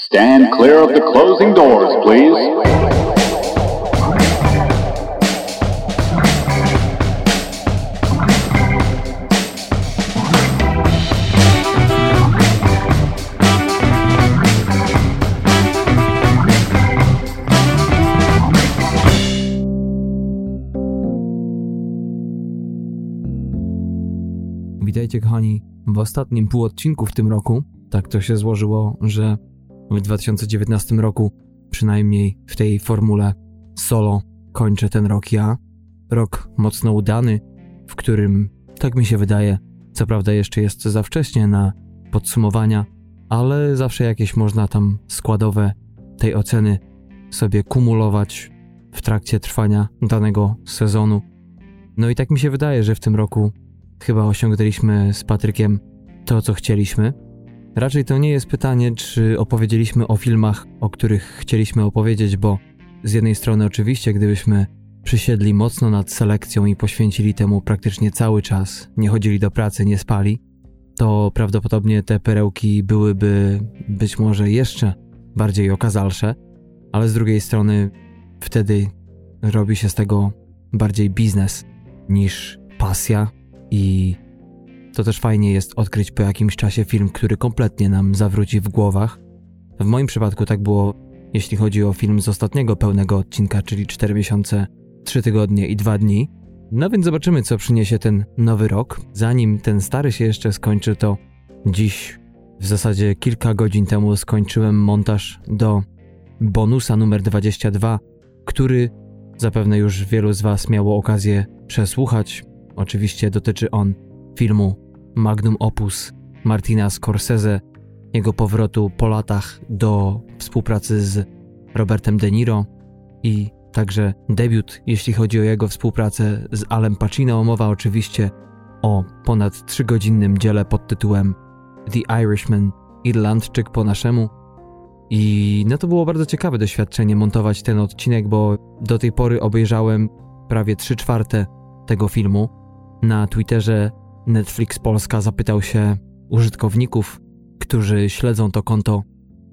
Stand clear of the closing doors, please. Witajcie kochani w ostatnim półodcinku w tym roku. Tak to się złożyło, że w 2019 roku, przynajmniej w tej formule solo, kończę ten rok ja. Rok mocno udany, w którym, tak mi się wydaje, co prawda jeszcze jest za wcześnie na podsumowania, ale zawsze jakieś można tam składowe tej oceny sobie kumulować w trakcie trwania danego sezonu. No i tak mi się wydaje, że w tym roku chyba osiągnęliśmy z Patrykiem to, co chcieliśmy. Raczej to nie jest pytanie, czy opowiedzieliśmy o filmach, o których chcieliśmy opowiedzieć, bo z jednej strony oczywiście, gdybyśmy przysiedli mocno nad selekcją i poświęcili temu praktycznie cały czas, nie chodzili do pracy, nie spali, to prawdopodobnie te perełki byłyby być może jeszcze bardziej okazalsze, ale z drugiej strony wtedy robi się z tego bardziej biznes niż pasja i to też fajnie jest odkryć po jakimś czasie film, który kompletnie nam zawróci w głowach. W moim przypadku tak było, jeśli chodzi o film z ostatniego pełnego odcinka, czyli 4 miesiące, 3 tygodnie i 2 dni. No więc zobaczymy, co przyniesie ten nowy rok. Zanim ten stary się jeszcze skończy, to dziś, w zasadzie kilka godzin temu, skończyłem montaż do bonusa numer 22, który zapewne już wielu z Was miało okazję przesłuchać. Oczywiście dotyczy on filmu Magnum Opus Martina Scorsese, jego powrotu po latach do współpracy z Robertem De Niro i także debiut, jeśli chodzi o jego współpracę z Alem Pacino. Mowa oczywiście o ponad trzygodzinnym dziele pod tytułem The Irishman, Irlandczyk po naszemu. I no to było bardzo ciekawe doświadczenie montować ten odcinek, bo do tej pory obejrzałem prawie 3 czwarte tego filmu. Na Twitterze Netflix Polska zapytał się użytkowników, którzy śledzą to konto,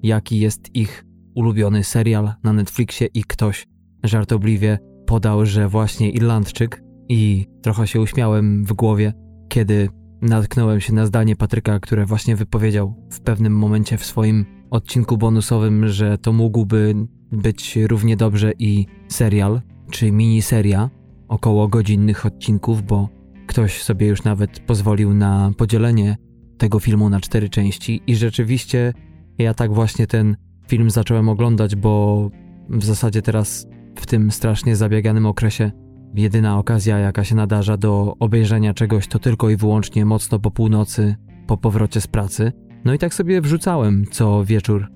jaki jest ich ulubiony serial na Netflixie i ktoś żartobliwie podał, że właśnie Irlandczyk i trochę się uśmiałem w głowie, kiedy natknąłem się na zdanie Patryka, które właśnie wypowiedział w pewnym momencie w swoim odcinku bonusowym, że to mógłby być równie dobrze i serial, czy miniseria, około godzinnych odcinków, bo Ktoś sobie już nawet pozwolił na podzielenie tego filmu na cztery części i rzeczywiście ja tak właśnie ten film zacząłem oglądać, bo w zasadzie teraz w tym strasznie zabieganym okresie jedyna okazja jaka się nadarza do obejrzenia czegoś to tylko i wyłącznie mocno po północy, po powrocie z pracy. No i tak sobie wrzucałem co wieczór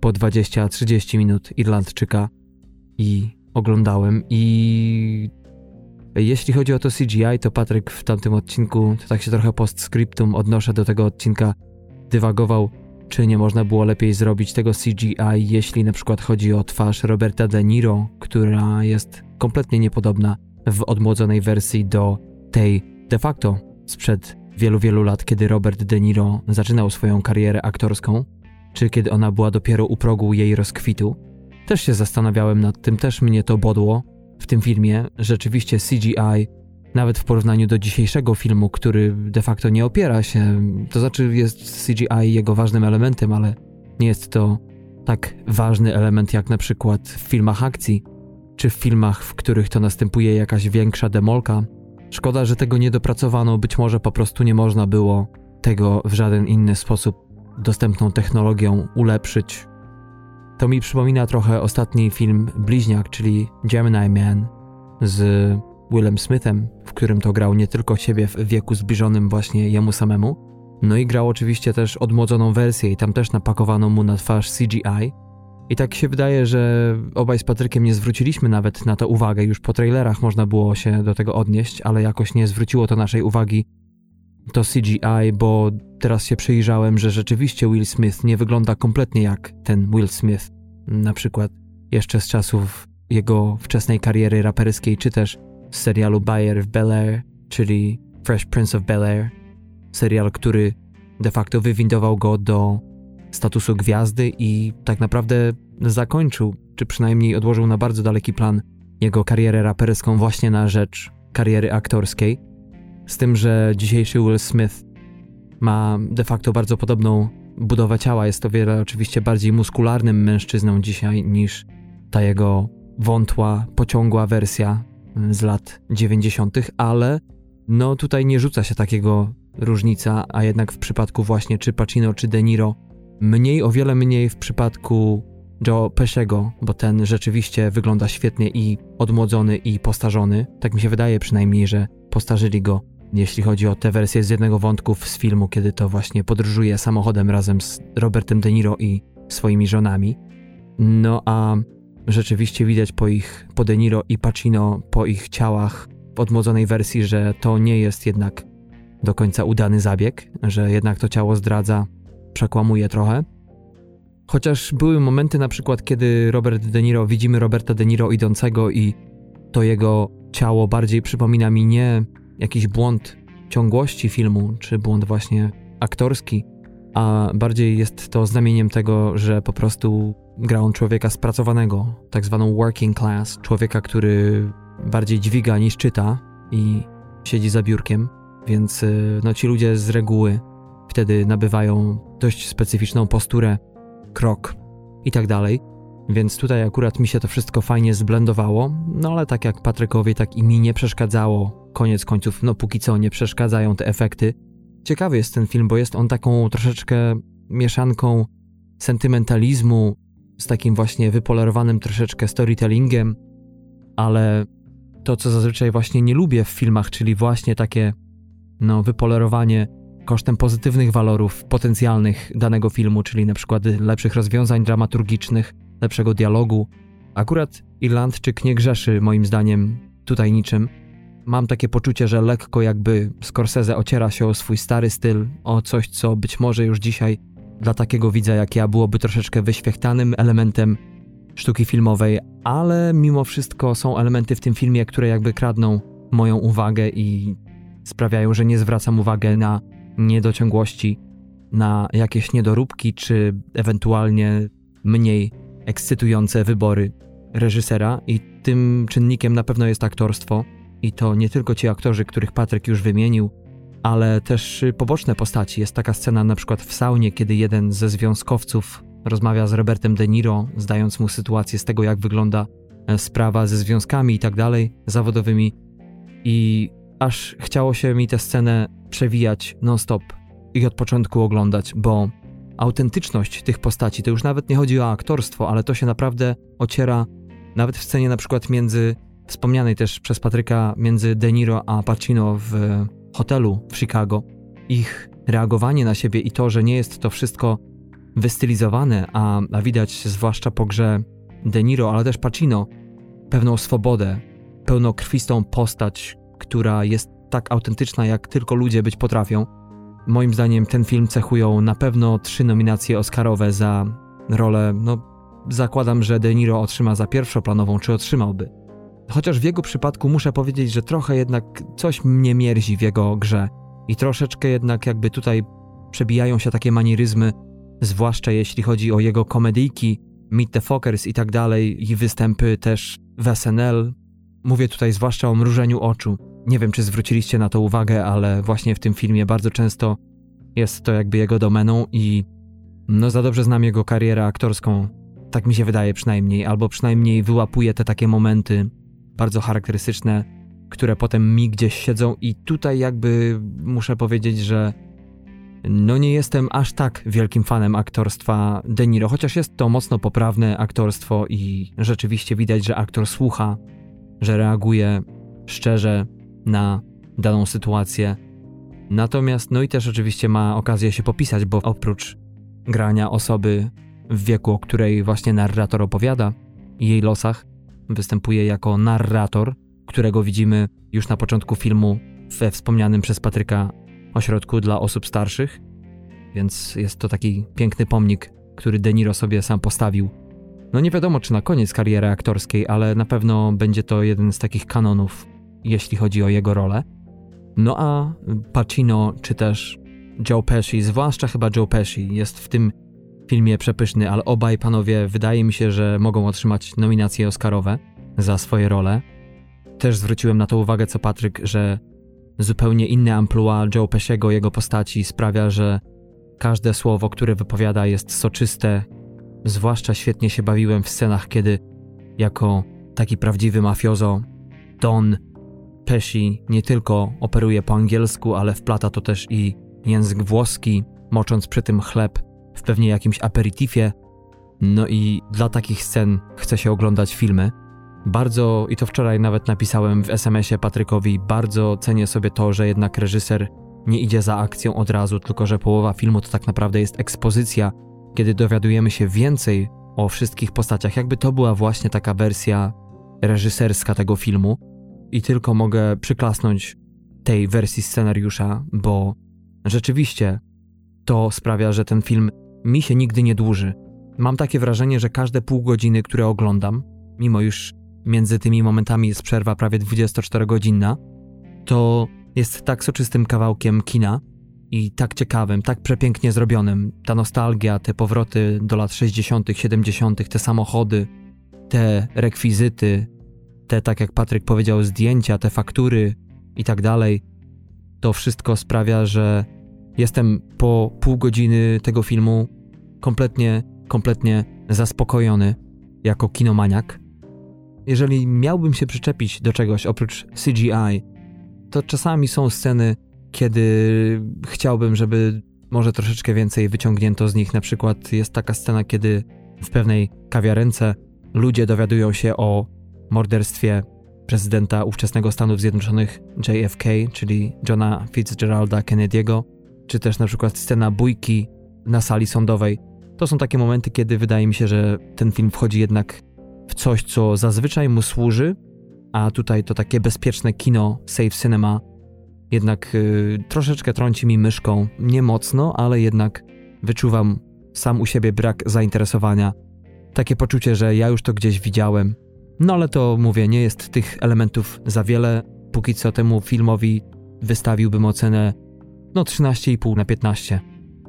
po 20-30 minut Irlandczyka i oglądałem i jeśli chodzi o to CGI, to Patryk w tamtym odcinku, to tak się trochę postscriptum odnoszę do tego odcinka, dywagował, czy nie można było lepiej zrobić tego CGI, jeśli na przykład chodzi o twarz Roberta De Niro, która jest kompletnie niepodobna w odmłodzonej wersji do tej de facto sprzed wielu, wielu lat, kiedy Robert De Niro zaczynał swoją karierę aktorską, czy kiedy ona była dopiero u progu jej rozkwitu. Też się zastanawiałem nad tym, też mnie to bodło, w tym filmie rzeczywiście CGI, nawet w porównaniu do dzisiejszego filmu, który de facto nie opiera się, to znaczy jest CGI jego ważnym elementem, ale nie jest to tak ważny element jak na przykład w filmach akcji, czy w filmach, w których to następuje jakaś większa demolka. Szkoda, że tego nie dopracowano, być może po prostu nie można było tego w żaden inny sposób dostępną technologią ulepszyć, to mi przypomina trochę ostatni film Bliźniak, czyli Gemini Man z Willem Smithem, w którym to grał nie tylko siebie w wieku zbliżonym właśnie jemu samemu, no i grał oczywiście też odmłodzoną wersję i tam też napakowano mu na twarz CGI. I tak się wydaje, że obaj z Patrykiem nie zwróciliśmy nawet na to uwagę, już po trailerach można było się do tego odnieść, ale jakoś nie zwróciło to naszej uwagi to CGI, bo teraz się przyjrzałem, że rzeczywiście Will Smith nie wygląda kompletnie jak ten Will Smith, na przykład jeszcze z czasów jego wczesnej kariery raperskiej, czy też z serialu Bayer w Bel Air, czyli Fresh Prince of Bel Air, serial, który de facto wywindował go do statusu gwiazdy i tak naprawdę zakończył, czy przynajmniej odłożył na bardzo daleki plan jego karierę raperską właśnie na rzecz kariery aktorskiej. Z tym, że dzisiejszy Will Smith ma de facto bardzo podobną budowę ciała. Jest to wiele oczywiście bardziej muskularnym mężczyzną dzisiaj niż ta jego wątła, pociągła wersja z lat 90., ale no tutaj nie rzuca się takiego różnica, a jednak w przypadku właśnie czy Pacino, czy De Niro, mniej, o wiele mniej w przypadku Joe Pesciego, bo ten rzeczywiście wygląda świetnie i odmłodzony i postarzony. Tak mi się wydaje przynajmniej, że postarzyli go, jeśli chodzi o te wersje z jednego wątku z filmu, kiedy to właśnie podróżuje samochodem razem z Robertem De Niro i swoimi żonami. No a rzeczywiście widać po ich, po De Niro i Pacino, po ich ciałach w odmłodzonej wersji, że to nie jest jednak do końca udany zabieg, że jednak to ciało zdradza, przekłamuje trochę. Chociaż były momenty na przykład, kiedy Robert De Niro, widzimy Roberta De Niro idącego i to jego ciało bardziej przypomina mi nie jakiś błąd ciągłości filmu, czy błąd właśnie aktorski, a bardziej jest to znamieniem tego, że po prostu gra on człowieka spracowanego, tak zwaną working class, człowieka, który bardziej dźwiga niż czyta i siedzi za biurkiem, więc y, no, ci ludzie z reguły wtedy nabywają dość specyficzną posturę, krok i tak dalej. Więc tutaj akurat mi się to wszystko fajnie zblendowało, no ale tak jak Patrykowi, tak i mi nie przeszkadzało. Koniec końców, no póki co nie przeszkadzają te efekty. Ciekawy jest ten film, bo jest on taką troszeczkę mieszanką sentymentalizmu z takim właśnie wypolerowanym troszeczkę storytellingiem, ale to, co zazwyczaj właśnie nie lubię w filmach, czyli właśnie takie no, wypolerowanie kosztem pozytywnych walorów potencjalnych danego filmu, czyli na przykład lepszych rozwiązań dramaturgicznych, lepszego dialogu. Akurat Irlandczyk nie grzeszy moim zdaniem tutaj niczym. Mam takie poczucie, że lekko jakby Scorsese ociera się o swój stary styl, o coś, co być może już dzisiaj dla takiego widza jak ja byłoby troszeczkę wyświechtanym elementem sztuki filmowej, ale mimo wszystko są elementy w tym filmie, które jakby kradną moją uwagę i sprawiają, że nie zwracam uwagi na niedociągłości, na jakieś niedoróbki, czy ewentualnie mniej ekscytujące wybory reżysera. I tym czynnikiem na pewno jest aktorstwo. I to nie tylko ci aktorzy, których Patryk już wymienił, ale też poboczne postaci. Jest taka scena na przykład w saunie, kiedy jeden ze związkowców rozmawia z Robertem De Niro, zdając mu sytuację z tego, jak wygląda e, sprawa ze związkami i tak dalej, zawodowymi. I aż chciało się mi tę scenę przewijać non-stop i od początku oglądać, bo autentyczność tych postaci, to już nawet nie chodzi o aktorstwo, ale to się naprawdę ociera nawet w scenie na przykład między, wspomnianej też przez Patryka, między De Niro a Pacino w hotelu w Chicago. Ich reagowanie na siebie i to, że nie jest to wszystko wystylizowane, a, a widać zwłaszcza po grze De Niro, ale też Pacino, pewną swobodę, pełnokrwistą postać, która jest tak autentyczna, jak tylko ludzie być potrafią. Moim zdaniem ten film cechują na pewno trzy nominacje Oscarowe za rolę, no zakładam, że De Niro otrzyma za pierwszoplanową, czy otrzymałby. Chociaż w jego przypadku muszę powiedzieć, że trochę jednak coś mnie mierzi w jego grze i troszeczkę jednak jakby tutaj przebijają się takie manieryzmy, zwłaszcza jeśli chodzi o jego komedyjki, Meet the Fockers i tak dalej i występy też w SNL. Mówię tutaj zwłaszcza o mrużeniu oczu. Nie wiem, czy zwróciliście na to uwagę, ale właśnie w tym filmie bardzo często jest to jakby jego domeną i no za dobrze znam jego karierę aktorską. Tak mi się wydaje przynajmniej, albo przynajmniej wyłapuje te takie momenty bardzo charakterystyczne, które potem mi gdzieś siedzą i tutaj jakby muszę powiedzieć, że no nie jestem aż tak wielkim fanem aktorstwa De Niro, chociaż jest to mocno poprawne aktorstwo i rzeczywiście widać, że aktor słucha, że reaguje szczerze na daną sytuację. Natomiast, no i też oczywiście ma okazję się popisać, bo oprócz grania osoby w wieku, o której właśnie narrator opowiada i jej losach, występuje jako narrator, którego widzimy już na początku filmu we wspomnianym przez Patryka ośrodku dla osób starszych, więc jest to taki piękny pomnik, który De Niro sobie sam postawił. No nie wiadomo, czy na koniec kariery aktorskiej, ale na pewno będzie to jeden z takich kanonów, jeśli chodzi o jego rolę. No a Pacino, czy też Joe Pesci, zwłaszcza chyba Joe Pesci, jest w tym filmie przepyszny, ale obaj panowie wydaje mi się, że mogą otrzymać nominacje Oscarowe za swoje role. Też zwróciłem na to uwagę, co Patryk, że zupełnie inny amplua Joe Pesciego, jego postaci sprawia, że każde słowo, które wypowiada jest soczyste. Zwłaszcza świetnie się bawiłem w scenach, kiedy jako taki prawdziwy mafiozo Don Pesci nie tylko operuje po angielsku, ale wplata to też i język włoski, mocząc przy tym chleb w pewnie jakimś aperitifie. No i dla takich scen chce się oglądać filmy. Bardzo, i to wczoraj nawet napisałem w SMS-ie Patrykowi, bardzo cenię sobie to, że jednak reżyser nie idzie za akcją od razu, tylko że połowa filmu to tak naprawdę jest ekspozycja, kiedy dowiadujemy się więcej o wszystkich postaciach, jakby to była właśnie taka wersja reżyserska tego filmu. I tylko mogę przyklasnąć tej wersji scenariusza, bo rzeczywiście to sprawia, że ten film mi się nigdy nie dłuży. Mam takie wrażenie, że każde pół godziny, które oglądam, mimo już między tymi momentami jest przerwa prawie 24-godzinna, to jest tak soczystym kawałkiem kina i tak ciekawym, tak przepięknie zrobionym. Ta nostalgia, te powroty do lat 60., 70., te samochody, te rekwizyty, te, tak jak Patryk powiedział, zdjęcia, te faktury i tak dalej. To wszystko sprawia, że jestem po pół godziny tego filmu kompletnie, kompletnie zaspokojony jako kinomaniak. Jeżeli miałbym się przyczepić do czegoś oprócz CGI, to czasami są sceny, kiedy chciałbym, żeby może troszeczkę więcej wyciągnięto z nich. Na przykład jest taka scena, kiedy w pewnej kawiarence ludzie dowiadują się o morderstwie prezydenta ówczesnego Stanów Zjednoczonych JFK, czyli Johna Fitzgeralda Kennedy'ego, czy też na przykład scena bójki na sali sądowej. To są takie momenty, kiedy wydaje mi się, że ten film wchodzi jednak w coś, co zazwyczaj mu służy, a tutaj to takie bezpieczne kino, safe cinema, jednak yy, troszeczkę trąci mi myszką, nie mocno, ale jednak wyczuwam sam u siebie brak zainteresowania. Takie poczucie, że ja już to gdzieś widziałem. No ale to mówię, nie jest tych elementów za wiele. Póki co temu filmowi wystawiłbym ocenę no 13,5 na 15.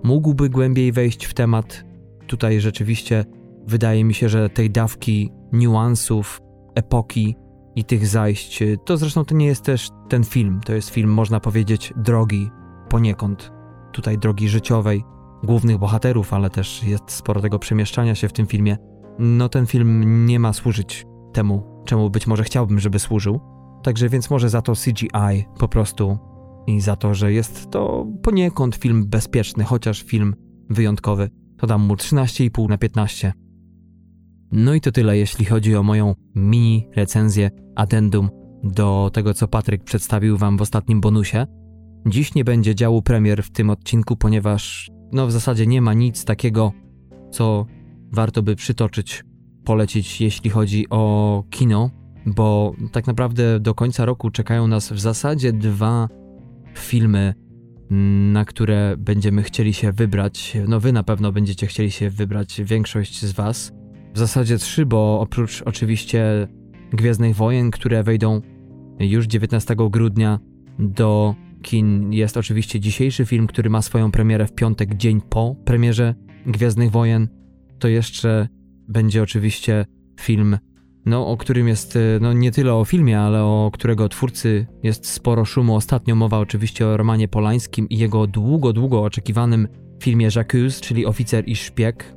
Mógłby głębiej wejść w temat. Tutaj rzeczywiście wydaje mi się, że tej dawki niuansów, epoki i tych zajść. To zresztą to nie jest też ten film. To jest film, można powiedzieć, drogi poniekąd. Tutaj drogi życiowej, głównych bohaterów, ale też jest sporo tego przemieszczania się w tym filmie. No ten film nie ma służyć temu, czemu być może chciałbym, żeby służył. Także więc może za to CGI po prostu i za to, że jest to poniekąd film bezpieczny, chociaż film wyjątkowy, to dam mu 13,5 na 15. No i to tyle, jeśli chodzi o moją mini recenzję addendum do tego, co Patryk przedstawił wam w ostatnim bonusie. Dziś nie będzie działu premier w tym odcinku, ponieważ no w zasadzie nie ma nic takiego, co warto by przytoczyć, polecić, jeśli chodzi o kino, bo tak naprawdę do końca roku czekają nas w zasadzie dwa filmy, na które będziemy chcieli się wybrać. No wy na pewno będziecie chcieli się wybrać, większość z was. W zasadzie trzy, bo oprócz oczywiście Gwiezdnych Wojen, które wejdą już 19 grudnia do kin, jest oczywiście dzisiejszy film, który ma swoją premierę w piątek, dzień po premierze Gwiezdnych Wojen. To jeszcze będzie oczywiście film, no, o którym jest no, nie tyle o filmie, ale o którego twórcy jest sporo szumu. Ostatnio mowa oczywiście o Romanie Polańskim i jego długo, długo oczekiwanym filmie Jacques, czyli Oficer i Szpieg,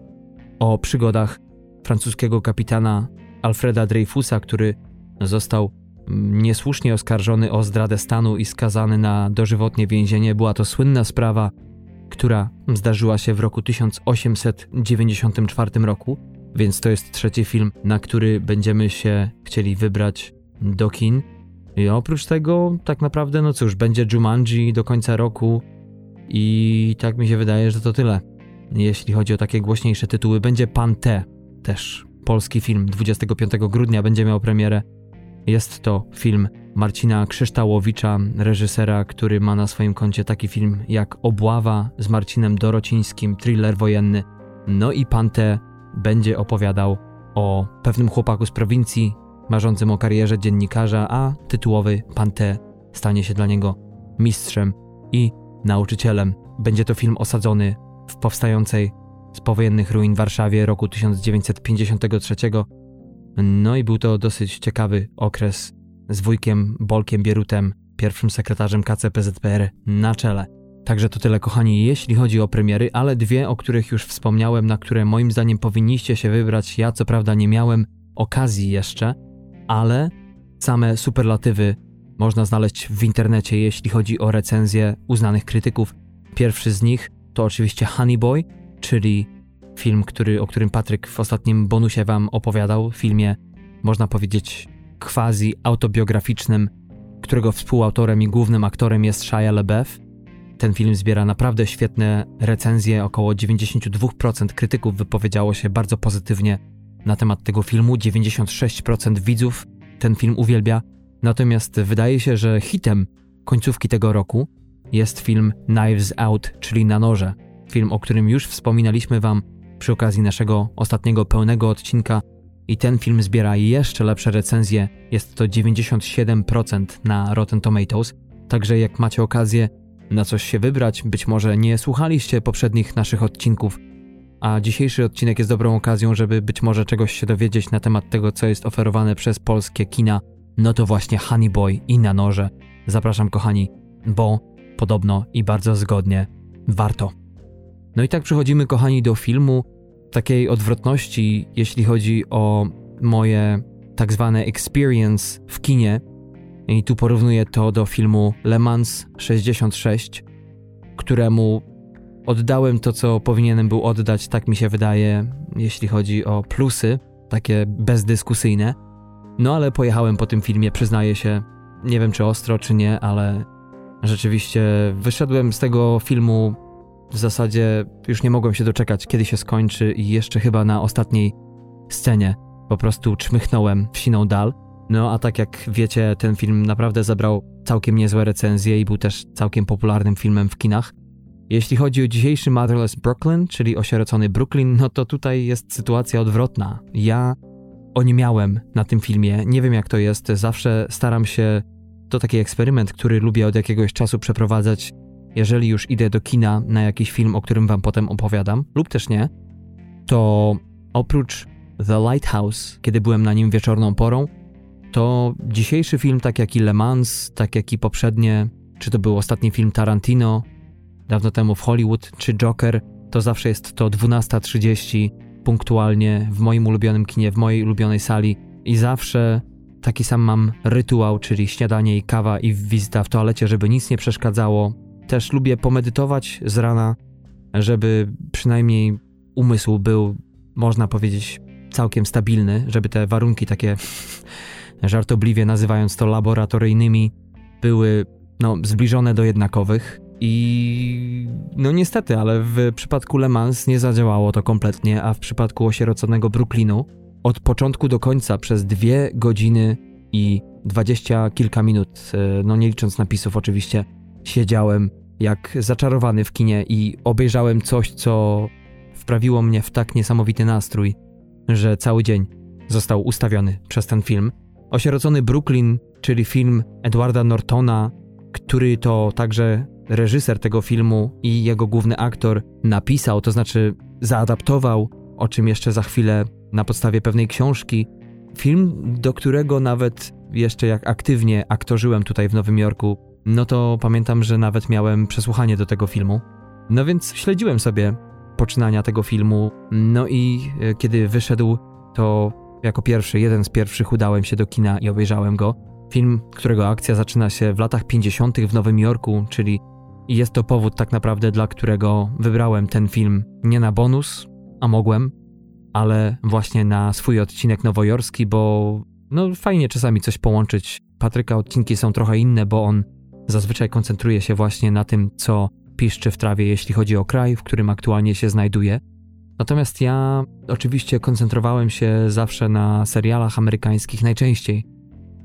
o przygodach francuskiego kapitana Alfreda Dreyfusa, który został mm, niesłusznie oskarżony o zdradę stanu i skazany na dożywotnie więzienie. Była to słynna sprawa, która zdarzyła się w roku 1894 roku, więc to jest trzeci film, na który będziemy się chcieli wybrać do kin. I oprócz tego, tak naprawdę, no cóż, będzie Jumanji do końca roku i tak mi się wydaje, że to tyle. Jeśli chodzi o takie głośniejsze tytuły, będzie Pan T, też polski film 25 grudnia będzie miał premierę. Jest to film Marcina Krzyształowicza, reżysera, który ma na swoim koncie taki film jak Obława z Marcinem Dorocińskim, thriller wojenny. No i Pante będzie opowiadał o pewnym chłopaku z prowincji, marzącym o karierze dziennikarza, a tytułowy Pante stanie się dla niego mistrzem i nauczycielem. Będzie to film osadzony w powstającej z powojennych ruin Warszawie roku 1953. No i był to dosyć ciekawy okres z wujkiem Bolkiem Bierutem, pierwszym sekretarzem KCPZPR na czele. Także to tyle, kochani, jeśli chodzi o premiery, ale dwie, o których już wspomniałem, na które moim zdaniem powinniście się wybrać. Ja co prawda nie miałem okazji jeszcze, ale same superlatywy można znaleźć w internecie, jeśli chodzi o recenzje uznanych krytyków. Pierwszy z nich to oczywiście Honey Boy, czyli film, który, o którym Patryk w ostatnim bonusie wam opowiadał, filmie, można powiedzieć, quasi autobiograficznym, którego współautorem i głównym aktorem jest Shia LaBeouf. Ten film zbiera naprawdę świetne recenzje, około 92% krytyków wypowiedziało się bardzo pozytywnie na temat tego filmu, 96% widzów ten film uwielbia, natomiast wydaje się, że hitem końcówki tego roku jest film Knives Out, czyli Na Noże. Film, o którym już wspominaliśmy Wam przy okazji naszego ostatniego pełnego odcinka. I ten film zbiera jeszcze lepsze recenzje. Jest to 97% na Rotten Tomatoes, także jak macie okazję na coś się wybrać, być może nie słuchaliście poprzednich naszych odcinków, a dzisiejszy odcinek jest dobrą okazją, żeby być może czegoś się dowiedzieć na temat tego, co jest oferowane przez polskie kina, no to właśnie Honey Boy i na noże. Zapraszam kochani, bo podobno i bardzo zgodnie warto. No i tak przechodzimy kochani do filmu takiej odwrotności, jeśli chodzi o moje tak zwane experience w kinie. I tu porównuję to do filmu Le Mans 66, któremu oddałem to, co powinienem był oddać, tak mi się wydaje, jeśli chodzi o plusy, takie bezdyskusyjne. No ale pojechałem po tym filmie, przyznaję się, nie wiem czy ostro, czy nie, ale rzeczywiście wyszedłem z tego filmu w zasadzie już nie mogłem się doczekać, kiedy się skończy i jeszcze chyba na ostatniej scenie po prostu czmychnąłem w siną dal. No a tak jak wiecie, ten film naprawdę zebrał całkiem niezłe recenzje i był też całkiem popularnym filmem w kinach. Jeśli chodzi o dzisiejszy Motherless Brooklyn, czyli osierocony Brooklyn, no to tutaj jest sytuacja odwrotna. Ja oniemiałem na tym filmie, nie wiem jak to jest, zawsze staram się, to taki eksperyment, który lubię od jakiegoś czasu przeprowadzać, jeżeli już idę do kina na jakiś film, o którym wam potem opowiadam, lub też nie, to oprócz The Lighthouse, kiedy byłem na nim wieczorną porą, to dzisiejszy film, tak jak i Le Mans, tak jak i poprzednie, czy to był ostatni film Tarantino, dawno temu w Hollywood, czy Joker, to zawsze jest to 12.30 punktualnie w moim ulubionym kinie, w mojej ulubionej sali i zawsze taki sam mam rytuał, czyli śniadanie i kawa i wizyta w toalecie, żeby nic nie przeszkadzało. Też lubię pomedytować z rana, żeby przynajmniej umysł był, można powiedzieć, całkiem stabilny, żeby te warunki takie żartobliwie nazywając to laboratoryjnymi były no, zbliżone do jednakowych. I no niestety, ale w przypadku Le Mans nie zadziałało to kompletnie, a w przypadku osieroconego Brooklynu od początku do końca przez dwie godziny i dwadzieścia kilka minut, e, no nie licząc napisów oczywiście, siedziałem jak zaczarowany w kinie i obejrzałem coś, co wprawiło mnie w tak niesamowity nastrój, że cały dzień został ustawiony przez ten film. Osierocony Brooklyn, czyli film Edwarda Nortona, który to także reżyser tego filmu i jego główny aktor napisał, to znaczy zaadaptował, o czym jeszcze za chwilę na podstawie pewnej książki. Film, do którego nawet jeszcze jak aktywnie aktorzyłem tutaj w Nowym Jorku, no to pamiętam, że nawet miałem przesłuchanie do tego filmu. No więc śledziłem sobie poczynania tego filmu, no i e, kiedy wyszedł, to jako pierwszy, jeden z pierwszych udałem się do kina i obejrzałem go. Film, którego akcja zaczyna się w latach 50. w Nowym Jorku, czyli jest to powód tak naprawdę, dla którego wybrałem ten film nie na bonus, a mogłem, ale właśnie na swój odcinek nowojorski, bo no fajnie czasami coś połączyć. Patryka odcinki są trochę inne, bo on zazwyczaj koncentruje się właśnie na tym, co piszczy w trawie, jeśli chodzi o kraj, w którym aktualnie się znajduje. Natomiast ja oczywiście koncentrowałem się zawsze na serialach amerykańskich najczęściej.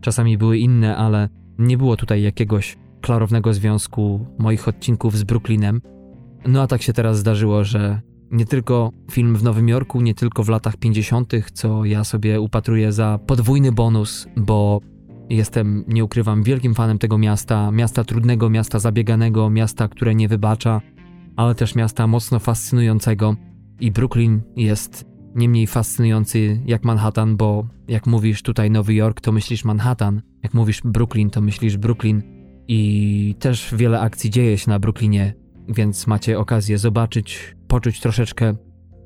Czasami były inne, ale nie było tutaj jakiegoś klarownego związku moich odcinków z Brooklynem. No a tak się teraz zdarzyło, że nie tylko film w Nowym Jorku, nie tylko w latach 50., co ja sobie upatruję za podwójny bonus, bo jestem, nie ukrywam, wielkim fanem tego miasta, miasta trudnego, miasta zabieganego, miasta, które nie wybacza, ale też miasta mocno fascynującego. I Brooklyn jest nie mniej fascynujący jak Manhattan, bo jak mówisz tutaj Nowy Jork, to myślisz Manhattan, jak mówisz Brooklyn, to myślisz Brooklyn i też wiele akcji dzieje się na Brooklynie, więc macie okazję zobaczyć, poczuć troszeczkę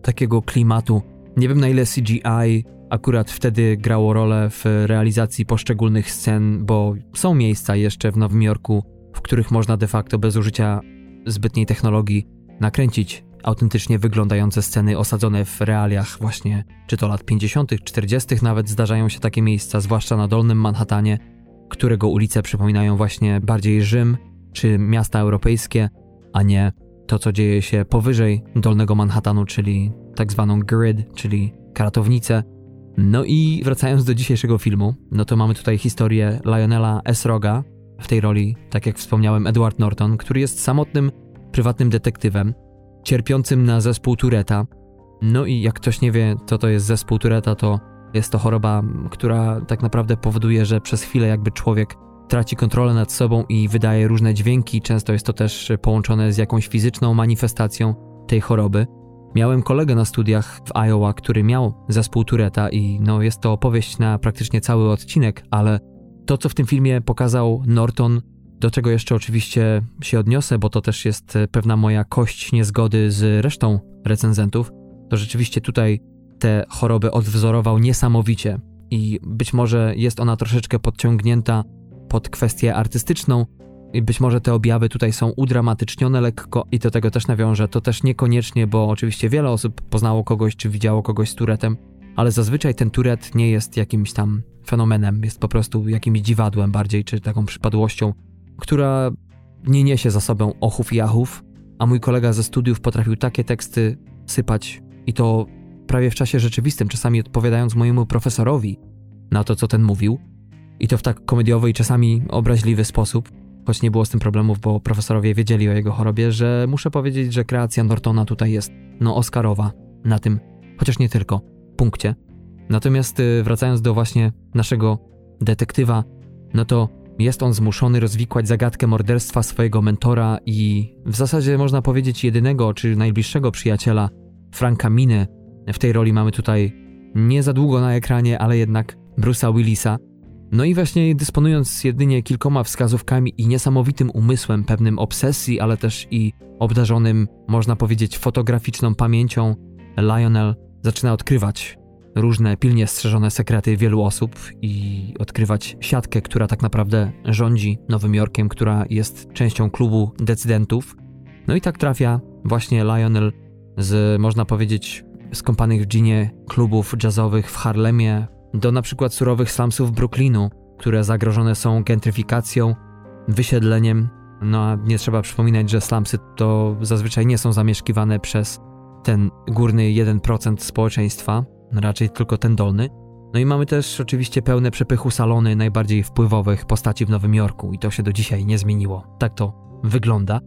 takiego klimatu. Nie wiem na ile CGI akurat wtedy grało rolę w realizacji poszczególnych scen, bo są miejsca jeszcze w Nowym Jorku, w których można de facto bez użycia zbytniej technologii nakręcić autentycznie wyglądające sceny osadzone w realiach właśnie czy to lat 50., 40. nawet zdarzają się takie miejsca, zwłaszcza na Dolnym Manhattanie, którego ulice przypominają właśnie bardziej Rzym czy miasta europejskie, a nie to, co dzieje się powyżej Dolnego Manhattanu, czyli tak zwaną grid, czyli karatownicę. No i wracając do dzisiejszego filmu, no to mamy tutaj historię Lionela Esroga, w tej roli, tak jak wspomniałem, Edward Norton, który jest samotnym, prywatnym detektywem, cierpiącym na zespół Tureta. No i jak ktoś nie wie, co to jest zespół Tureta, to jest to choroba, która tak naprawdę powoduje, że przez chwilę jakby człowiek traci kontrolę nad sobą i wydaje różne dźwięki. Często jest to też połączone z jakąś fizyczną manifestacją tej choroby. Miałem kolegę na studiach w Iowa, który miał zespół Tureta i no jest to opowieść na praktycznie cały odcinek, ale to co w tym filmie pokazał Norton do czego jeszcze oczywiście się odniosę, bo to też jest e, pewna moja kość niezgody z resztą recenzentów, to rzeczywiście tutaj te choroby odwzorował niesamowicie i być może jest ona troszeczkę podciągnięta pod kwestię artystyczną i być może te objawy tutaj są udramatycznione lekko i do tego też nawiążę. To też niekoniecznie, bo oczywiście wiele osób poznało kogoś czy widziało kogoś z Turetem, ale zazwyczaj ten Turet nie jest jakimś tam fenomenem, jest po prostu jakimś dziwadłem bardziej, czy taką przypadłością, która nie niesie za sobą ochów i achów, a mój kolega ze studiów potrafił takie teksty sypać i to prawie w czasie rzeczywistym, czasami odpowiadając mojemu profesorowi na to, co ten mówił. I to w tak komediowy i czasami obraźliwy sposób, choć nie było z tym problemów, bo profesorowie wiedzieli o jego chorobie, że muszę powiedzieć, że kreacja Nortona tutaj jest, no, Oscarowa na tym, chociaż nie tylko, punkcie. Natomiast y, wracając do właśnie naszego detektywa, no to jest on zmuszony rozwikłać zagadkę morderstwa swojego mentora i w zasadzie można powiedzieć jedynego czy najbliższego przyjaciela, Franka Miny. W tej roli mamy tutaj nie za długo na ekranie, ale jednak Bruce'a Willisa. No i właśnie dysponując jedynie kilkoma wskazówkami i niesamowitym umysłem, pewnym obsesji, ale też i obdarzonym, można powiedzieć, fotograficzną pamięcią, Lionel zaczyna odkrywać różne pilnie strzeżone sekrety wielu osób i odkrywać siatkę, która tak naprawdę rządzi Nowym Jorkiem, która jest częścią klubu decydentów. No i tak trafia właśnie Lionel z, można powiedzieć, skąpanych w ginie klubów jazzowych w Harlemie do na przykład surowych slumsów Brooklynu, które zagrożone są gentryfikacją, wysiedleniem. No a nie trzeba przypominać, że slumsy to zazwyczaj nie są zamieszkiwane przez ten górny 1% społeczeństwa, raczej tylko ten dolny. No i mamy też oczywiście pełne przepychu salony najbardziej wpływowych postaci w Nowym Jorku i to się do dzisiaj nie zmieniło. Tak to wygląda.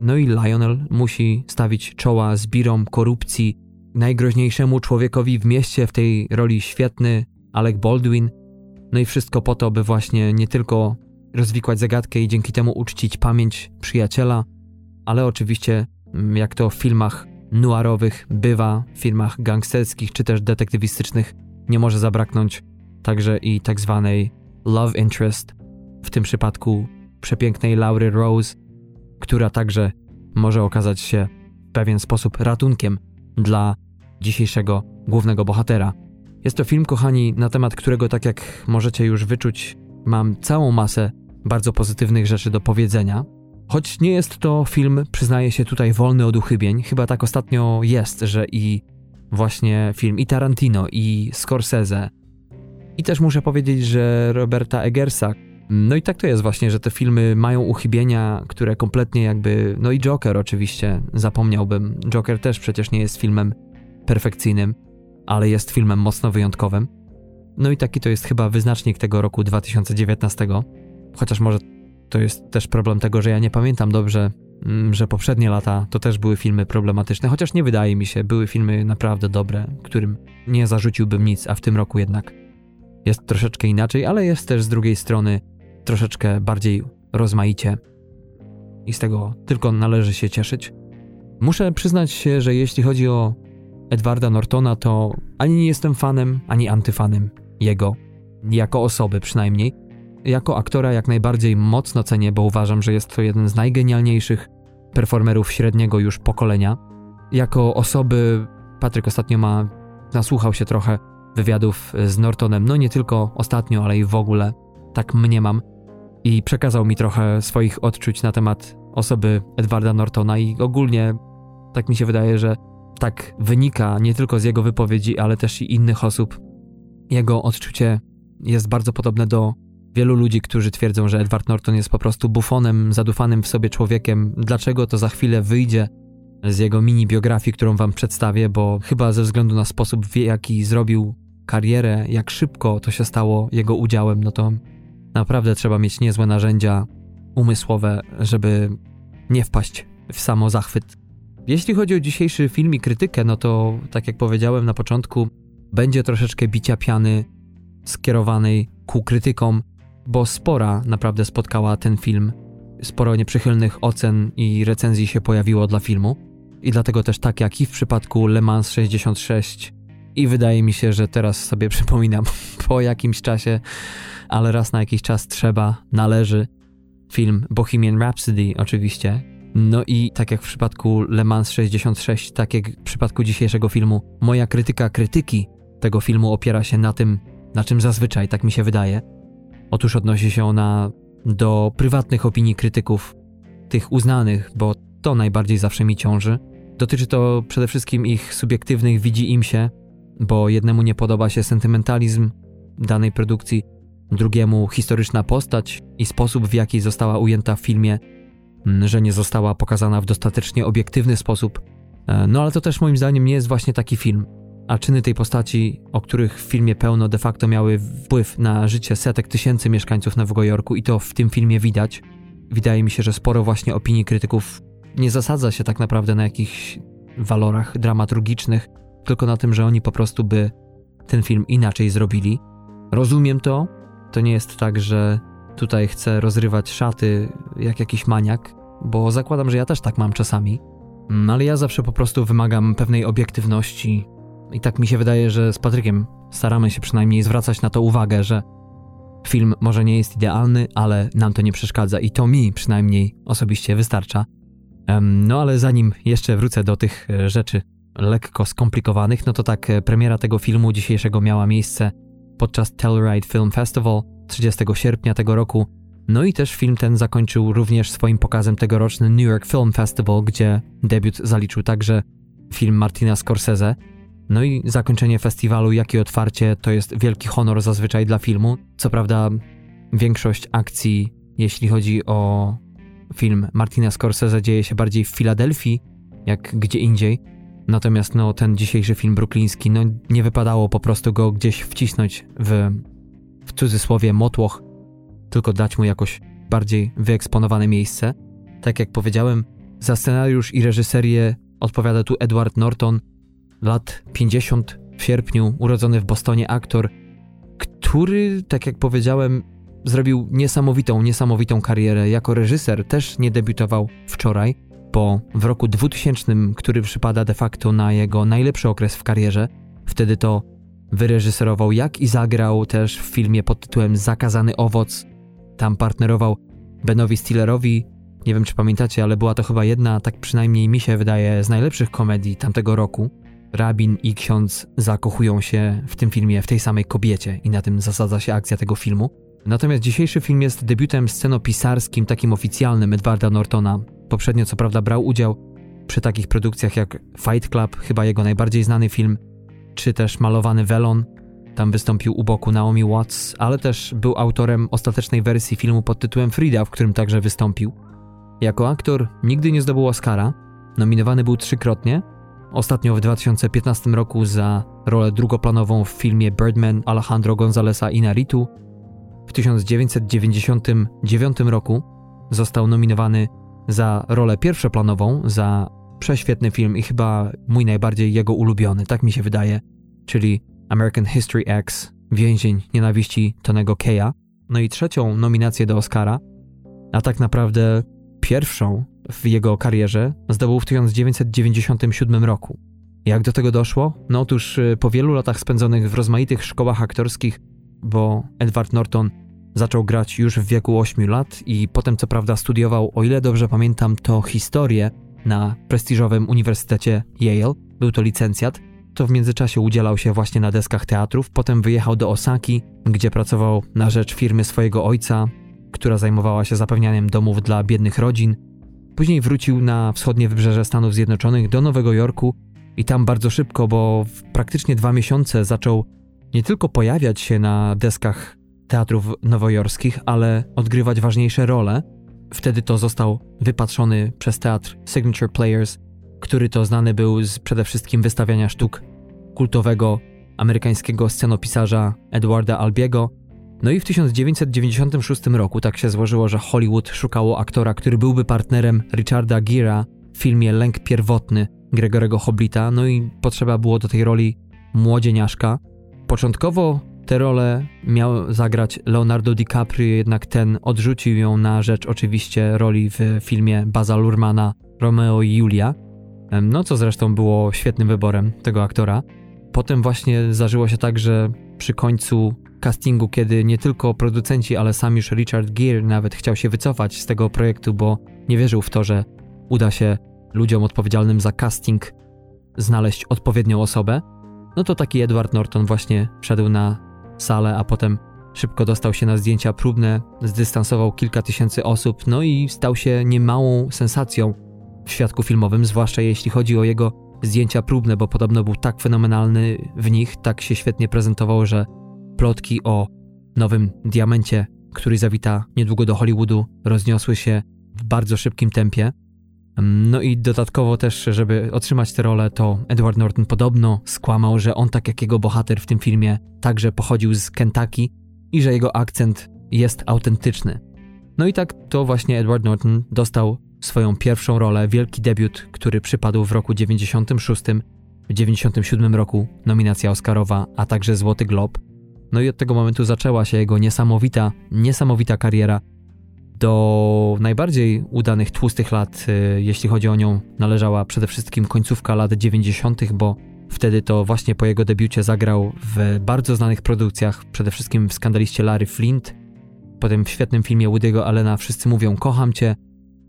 No i Lionel musi stawić czoła zbirom korupcji najgroźniejszemu człowiekowi w mieście, w tej roli świetny Alec Baldwin. No i wszystko po to, by właśnie nie tylko rozwikłać zagadkę i dzięki temu uczcić pamięć przyjaciela, ale oczywiście, jak to w filmach noirowych bywa w filmach gangsterskich czy też detektywistycznych nie może zabraknąć także i tak zwanej love interest, w tym przypadku przepięknej Laury Rose, która także może okazać się w pewien sposób ratunkiem dla dzisiejszego głównego bohatera. Jest to film, kochani, na temat którego, tak jak możecie już wyczuć, mam całą masę bardzo pozytywnych rzeczy do powiedzenia. Choć nie jest to film, przyznaję się tutaj, wolny od uchybień, chyba tak ostatnio jest, że i właśnie film i Tarantino, i Scorsese, i też muszę powiedzieć, że Roberta Eggersa. No i tak to jest właśnie, że te filmy mają uchybienia, które kompletnie jakby. No i Joker oczywiście, zapomniałbym. Joker też przecież nie jest filmem perfekcyjnym, ale jest filmem mocno wyjątkowym. No i taki to jest chyba wyznacznik tego roku 2019. Chociaż może to jest też problem tego, że ja nie pamiętam dobrze, mm, że poprzednie lata to też były filmy problematyczne, chociaż nie wydaje mi się, były filmy naprawdę dobre, którym nie zarzuciłbym nic, a w tym roku jednak jest troszeczkę inaczej, ale jest też z drugiej strony troszeczkę bardziej rozmaicie i z tego tylko należy się cieszyć. Muszę przyznać się, że jeśli chodzi o Edwarda Nortona, to ani nie jestem fanem, ani antyfanem jego, jako osoby przynajmniej. Jako aktora jak najbardziej mocno cenię, bo uważam, że jest to jeden z najgenialniejszych performerów średniego już pokolenia. Jako osoby, Patryk ostatnio ma, nasłuchał się trochę wywiadów z Nortonem, no nie tylko ostatnio, ale i w ogóle, tak mniemam, i przekazał mi trochę swoich odczuć na temat osoby Edwarda Nortona i ogólnie tak mi się wydaje, że tak wynika nie tylko z jego wypowiedzi, ale też i innych osób. Jego odczucie jest bardzo podobne do wielu ludzi, którzy twierdzą, że Edward Norton jest po prostu bufonem, zadufanym w sobie człowiekiem. Dlaczego to za chwilę wyjdzie z jego mini biografii, którą wam przedstawię, bo chyba ze względu na sposób, w jaki zrobił karierę, jak szybko to się stało jego udziałem, no to naprawdę trzeba mieć niezłe narzędzia umysłowe, żeby nie wpaść w samo zachwyt. Jeśli chodzi o dzisiejszy film i krytykę, no to tak jak powiedziałem na początku, będzie troszeczkę bicia piany skierowanej ku krytykom, bo spora naprawdę spotkała ten film. Sporo nieprzychylnych ocen i recenzji się pojawiło dla filmu. I dlatego też tak jak i w przypadku Le Mans 66 i wydaje mi się, że teraz sobie przypominam po jakimś czasie, ale raz na jakiś czas trzeba, należy film Bohemian Rhapsody oczywiście. No i tak jak w przypadku Le Mans 66, tak jak w przypadku dzisiejszego filmu, moja krytyka krytyki tego filmu opiera się na tym, na czym zazwyczaj, tak mi się wydaje. Otóż odnosi się ona do prywatnych opinii krytyków, tych uznanych, bo to najbardziej zawsze mi ciąży. Dotyczy to przede wszystkim ich subiektywnych widzi im się, bo jednemu nie podoba się sentymentalizm danej produkcji, drugiemu historyczna postać i sposób, w jaki została ujęta w filmie, mm, że nie została pokazana w dostatecznie obiektywny sposób. E, no ale to też moim zdaniem nie jest właśnie taki film. A czyny tej postaci, o których w filmie pełno de facto miały wpływ na życie setek tysięcy mieszkańców Nowego Jorku i to w tym filmie widać. Wydaje mi się, że sporo właśnie opinii krytyków nie zasadza się tak naprawdę na jakichś walorach dramaturgicznych, tylko na tym, że oni po prostu by ten film inaczej zrobili. Rozumiem to, to nie jest tak, że tutaj chcę rozrywać szaty jak jakiś maniak, bo zakładam, że ja też tak mam czasami. Mm, ale ja zawsze po prostu wymagam pewnej obiektywności. I tak mi się wydaje, że z Patrykiem staramy się przynajmniej zwracać na to uwagę, że film może nie jest idealny, ale nam to nie przeszkadza i to mi przynajmniej osobiście wystarcza. No ale zanim jeszcze wrócę do tych e, rzeczy lekko skomplikowanych, no to tak, e, premiera tego filmu dzisiejszego miała miejsce podczas Telluride Film Festival 30 sierpnia tego roku. No i też film ten zakończył również swoim pokazem tegoroczny New York Film Festival, gdzie debiut zaliczył także film Martina Scorsese. No i zakończenie festiwalu, jak i otwarcie, to jest wielki honor zazwyczaj dla filmu. Co prawda, większość akcji, jeśli chodzi o film Martina Scorsese, dzieje się bardziej w Filadelfii, jak gdzie indziej. Natomiast no, ten dzisiejszy film brukliński, no nie wypadało po prostu go gdzieś wcisnąć w, w cudzysłowie motłoch, tylko dać mu jakoś bardziej wyeksponowane miejsce. Tak jak powiedziałem, za scenariusz i reżyserię odpowiada tu Edward Norton, lat 50 w sierpniu, urodzony w Bostonie aktor, który, tak jak powiedziałem, zrobił niesamowitą, niesamowitą karierę. Jako reżyser też nie debiutował wczoraj, bo w roku 2000, który przypada de facto na jego najlepszy okres w karierze, wtedy to wyreżyserował jak i zagrał też w filmie pod tytułem Zakazany owoc. Tam partnerował Benowi Stillerowi. Nie wiem czy pamiętacie, ale była to chyba jedna, tak przynajmniej mi się wydaje, z najlepszych komedii tamtego roku. Rabin i ksiądz zakochują się w tym filmie w tej samej kobiecie i na tym zasadza się akcja tego filmu. Natomiast dzisiejszy film jest debiutem scenopisarskim, takim oficjalnym Edwarda Nortona. Poprzednio co prawda brał udział przy takich produkcjach jak Fight Club, chyba jego najbardziej znany film, czy też Malowany Welon. Tam wystąpił u boku Naomi Watts, ale też był autorem ostatecznej wersji filmu pod tytułem Frida, w którym także wystąpił. Jako aktor nigdy nie zdobył Oscara, nominowany był trzykrotnie, ostatnio w 2015 roku za rolę drugoplanową w filmie Birdman Alejandro Gonzalesa Inarritu, w 1999 roku został nominowany za rolę pierwszoplanową, za prześwietny film i chyba mój najbardziej jego ulubiony, tak mi się wydaje, czyli American History X, Więzień Nienawiści Tonego Keya. No i trzecią nominację do Oscara, a tak naprawdę pierwszą w jego karierze zdobył w 1997 roku. Jak do tego doszło? No otóż y, po wielu latach spędzonych w rozmaitych szkołach aktorskich, bo Edward Norton zaczął grać już w wieku 8 lat i potem co prawda studiował, o ile dobrze pamiętam, to historię na prestiżowym Uniwersytecie Yale, był to licencjat, to w międzyczasie udzielał się właśnie na deskach teatrów, potem wyjechał do Osaki, gdzie pracował na rzecz firmy swojego ojca, która zajmowała się zapewnianiem domów dla biednych rodzin. Później wrócił na wschodnie wybrzeże Stanów Zjednoczonych do Nowego Jorku i tam bardzo szybko, bo w praktycznie dwa miesiące zaczął nie tylko pojawiać się na deskach teatrów nowojorskich, ale odgrywać ważniejsze role. Wtedy to został wypatrzony przez teatr Signature Players, który to znany był z przede wszystkim wystawiania sztuk kultowego amerykańskiego scenopisarza Edwarda Albiego. No i w 1996 roku tak się złożyło, że Hollywood szukało aktora, który byłby partnerem Richarda Gera w filmie Lęk Pierwotny Gregorego Hoblita, no i potrzeba było do tej roli młodzieniaszka. Początkowo tę rolę miał zagrać Leonardo DiCaprio, jednak ten odrzucił ją na rzecz oczywiście roli w filmie Baza Lurmana Romeo i Julia. No co zresztą było świetnym wyborem tego aktora. Potem właśnie zdarzyło się tak, że przy końcu castingu, kiedy nie tylko producenci, ale sam już Richard Gere nawet chciał się wycofać z tego projektu, bo nie wierzył w to, że uda się ludziom odpowiedzialnym za casting znaleźć odpowiednią osobę, no to taki Edward Norton właśnie wszedł na salę, a potem szybko dostał się na zdjęcia próbne, zdystansował kilka tysięcy osób, no i stał się niemałą sensacją w świadku filmowym, zwłaszcza jeśli chodzi o jego zdjęcia próbne, bo podobno był tak fenomenalny w nich, tak się świetnie prezentował, że plotki o nowym diamencie, który zawita niedługo do Hollywoodu, rozniosły się w bardzo szybkim tempie. No i dodatkowo też, żeby otrzymać tę rolę, to Edward Norton podobno skłamał, że on, tak jak jego bohater w tym filmie, także pochodził z Kentucky i że jego akcent jest autentyczny. No i tak to właśnie Edward Norton dostał swoją pierwszą rolę, wielki debiut, który przypadł w roku 96, w 97 roku nominacja Oscarowa, a także Złoty Glob. No i od tego momentu zaczęła się jego niesamowita, niesamowita kariera, do najbardziej udanych tłustych lat, y, jeśli chodzi o nią, należała przede wszystkim końcówka lat 90., bo wtedy to właśnie po jego debiucie zagrał w bardzo znanych produkcjach, przede wszystkim w skandaliście Larry Flint, potem w świetnym filmie Woody'ego Allena Wszyscy mówią kocham cię,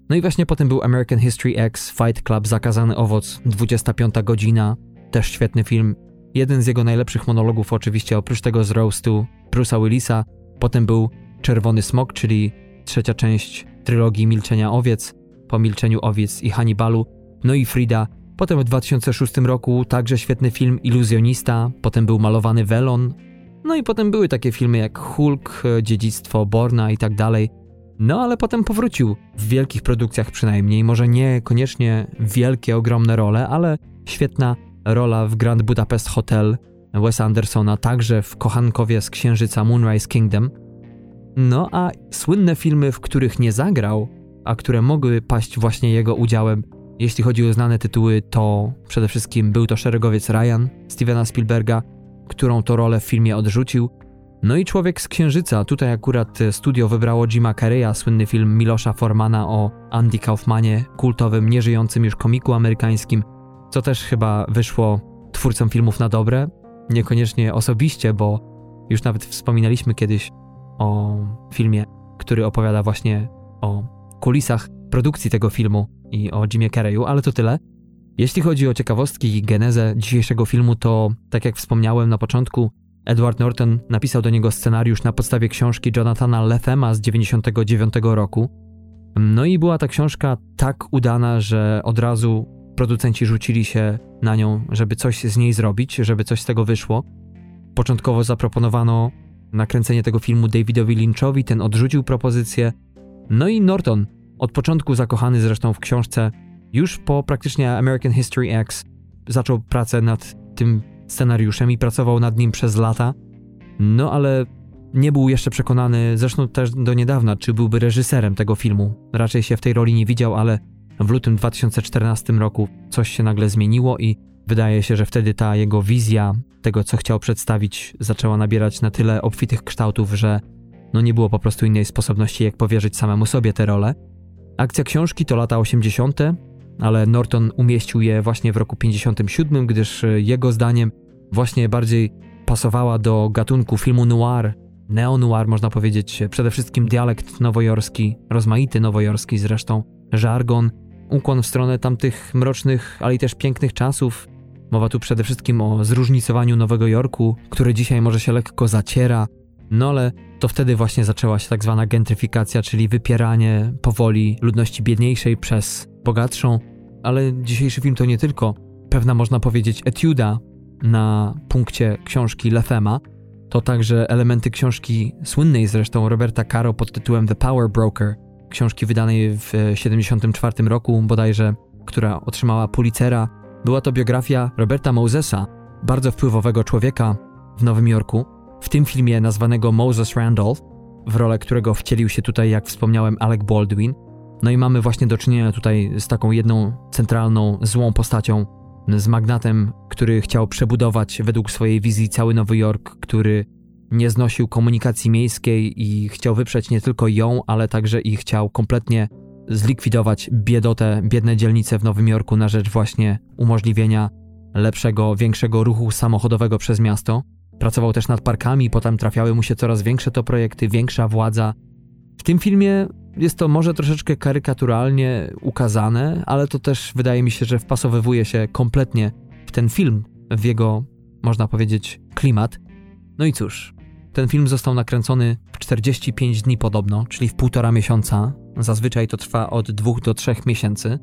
no i właśnie potem był American History X, Fight Club, Zakazany Owoc, 25 godzina, też świetny film. Jeden z jego najlepszych monologów oczywiście, oprócz tego z Roastu, Bruce'a Willisa, potem był Czerwony Smok, czyli trzecia część trylogii Milczenia Owiec, po Milczeniu Owiec i Hannibalu, no i Frida. Potem w 2006 roku także świetny film Iluzjonista, potem był malowany Welon, no i potem były takie filmy jak Hulk, Dziedzictwo Borna i tak dalej. No ale potem powrócił w wielkich produkcjach przynajmniej, może nie koniecznie wielkie, ogromne role, ale świetna rola w Grand Budapest Hotel Wes Andersona, także w Kochankowie z Księżyca Moonrise Kingdom – no a słynne filmy, w których nie zagrał, a które mogły paść właśnie jego udziałem, jeśli chodzi o znane tytuły, to przede wszystkim był to Szeregowiec Ryan Stevena Spielberga, którą to rolę w filmie odrzucił. No i Człowiek z Księżyca, tutaj akurat studio wybrało Jima Carreya, słynny film Milosza Formana o Andy Kaufmanie, kultowym, nieżyjącym już komiku amerykańskim, co też chyba wyszło twórcom filmów na dobre. Niekoniecznie osobiście, bo już nawet wspominaliśmy kiedyś o filmie, który opowiada właśnie o kulisach produkcji tego filmu i o Jimie Carreyu, ale to tyle. Jeśli chodzi o ciekawostki i genezę dzisiejszego filmu, to tak jak wspomniałem na początku, Edward Norton napisał do niego scenariusz na podstawie książki Jonathana Lethema z 99 roku. No i była ta książka tak udana, że od razu producenci rzucili się na nią, żeby coś z niej zrobić, żeby coś z tego wyszło. Początkowo zaproponowano nakręcenie tego filmu Davidowi Lynchowi, ten odrzucił propozycję. No i Norton, od początku zakochany zresztą w książce, już po praktycznie American History X zaczął pracę nad tym scenariuszem i pracował nad nim przez lata. No ale nie był jeszcze przekonany, zresztą też do niedawna, czy byłby reżyserem tego filmu. Raczej się w tej roli nie widział, ale w lutym 2014 roku coś się nagle zmieniło i wydaje się, że wtedy ta jego wizja tego, co chciał przedstawić, zaczęła nabierać na tyle obfitych kształtów, że no nie było po prostu innej sposobności, jak powierzyć samemu sobie tę rolę. Akcja książki to lata 80. ale Norton umieścił je właśnie w roku 57, gdyż e, jego zdaniem właśnie bardziej pasowała do gatunku filmu noir, neo-noir można powiedzieć, przede wszystkim dialekt nowojorski, rozmaity nowojorski zresztą, żargon, ukłon w stronę tamtych mrocznych, ale i też pięknych czasów. Mowa tu przede wszystkim o zróżnicowaniu Nowego Jorku, który dzisiaj może się lekko zaciera, no ale to wtedy właśnie zaczęła się tak zwana gentryfikacja, czyli wypieranie powoli ludności biedniejszej przez bogatszą, ale dzisiejszy film to nie tylko. Pewna można powiedzieć etiuda na punkcie książki Lefema, to także elementy książki słynnej zresztą Roberta Caro pod tytułem The Power Broker, książki wydanej w 1974 roku bodajże, która otrzymała Pulitzera. Była to biografia Roberta Mosesa, bardzo wpływowego człowieka w Nowym Jorku, w tym filmie nazwanego Moses Randolph, w rolę którego wcielił się tutaj, jak wspomniałem, Alec Baldwin. No i mamy właśnie do czynienia tutaj z taką jedną centralną, złą postacią, z magnatem, który chciał przebudować według swojej wizji cały Nowy Jork, który nie znosił komunikacji miejskiej i chciał wyprzeć nie tylko ją, ale także i chciał kompletnie zlikwidować biedotę, biedne dzielnice w Nowym Jorku na rzecz właśnie umożliwienia lepszego, większego ruchu samochodowego przez miasto. Pracował też nad parkami, potem trafiały mu się coraz większe to projekty, większa władza. W tym filmie jest to może troszeczkę karykaturalnie ukazane, ale to też wydaje mi się, że wpasowywuje się kompletnie w ten film, w jego, można powiedzieć, klimat. No i cóż, ten film został nakręcony w 45 dni podobno, czyli w półtora miesiąca. Zazwyczaj to trwa od dwóch do trzech miesięcy.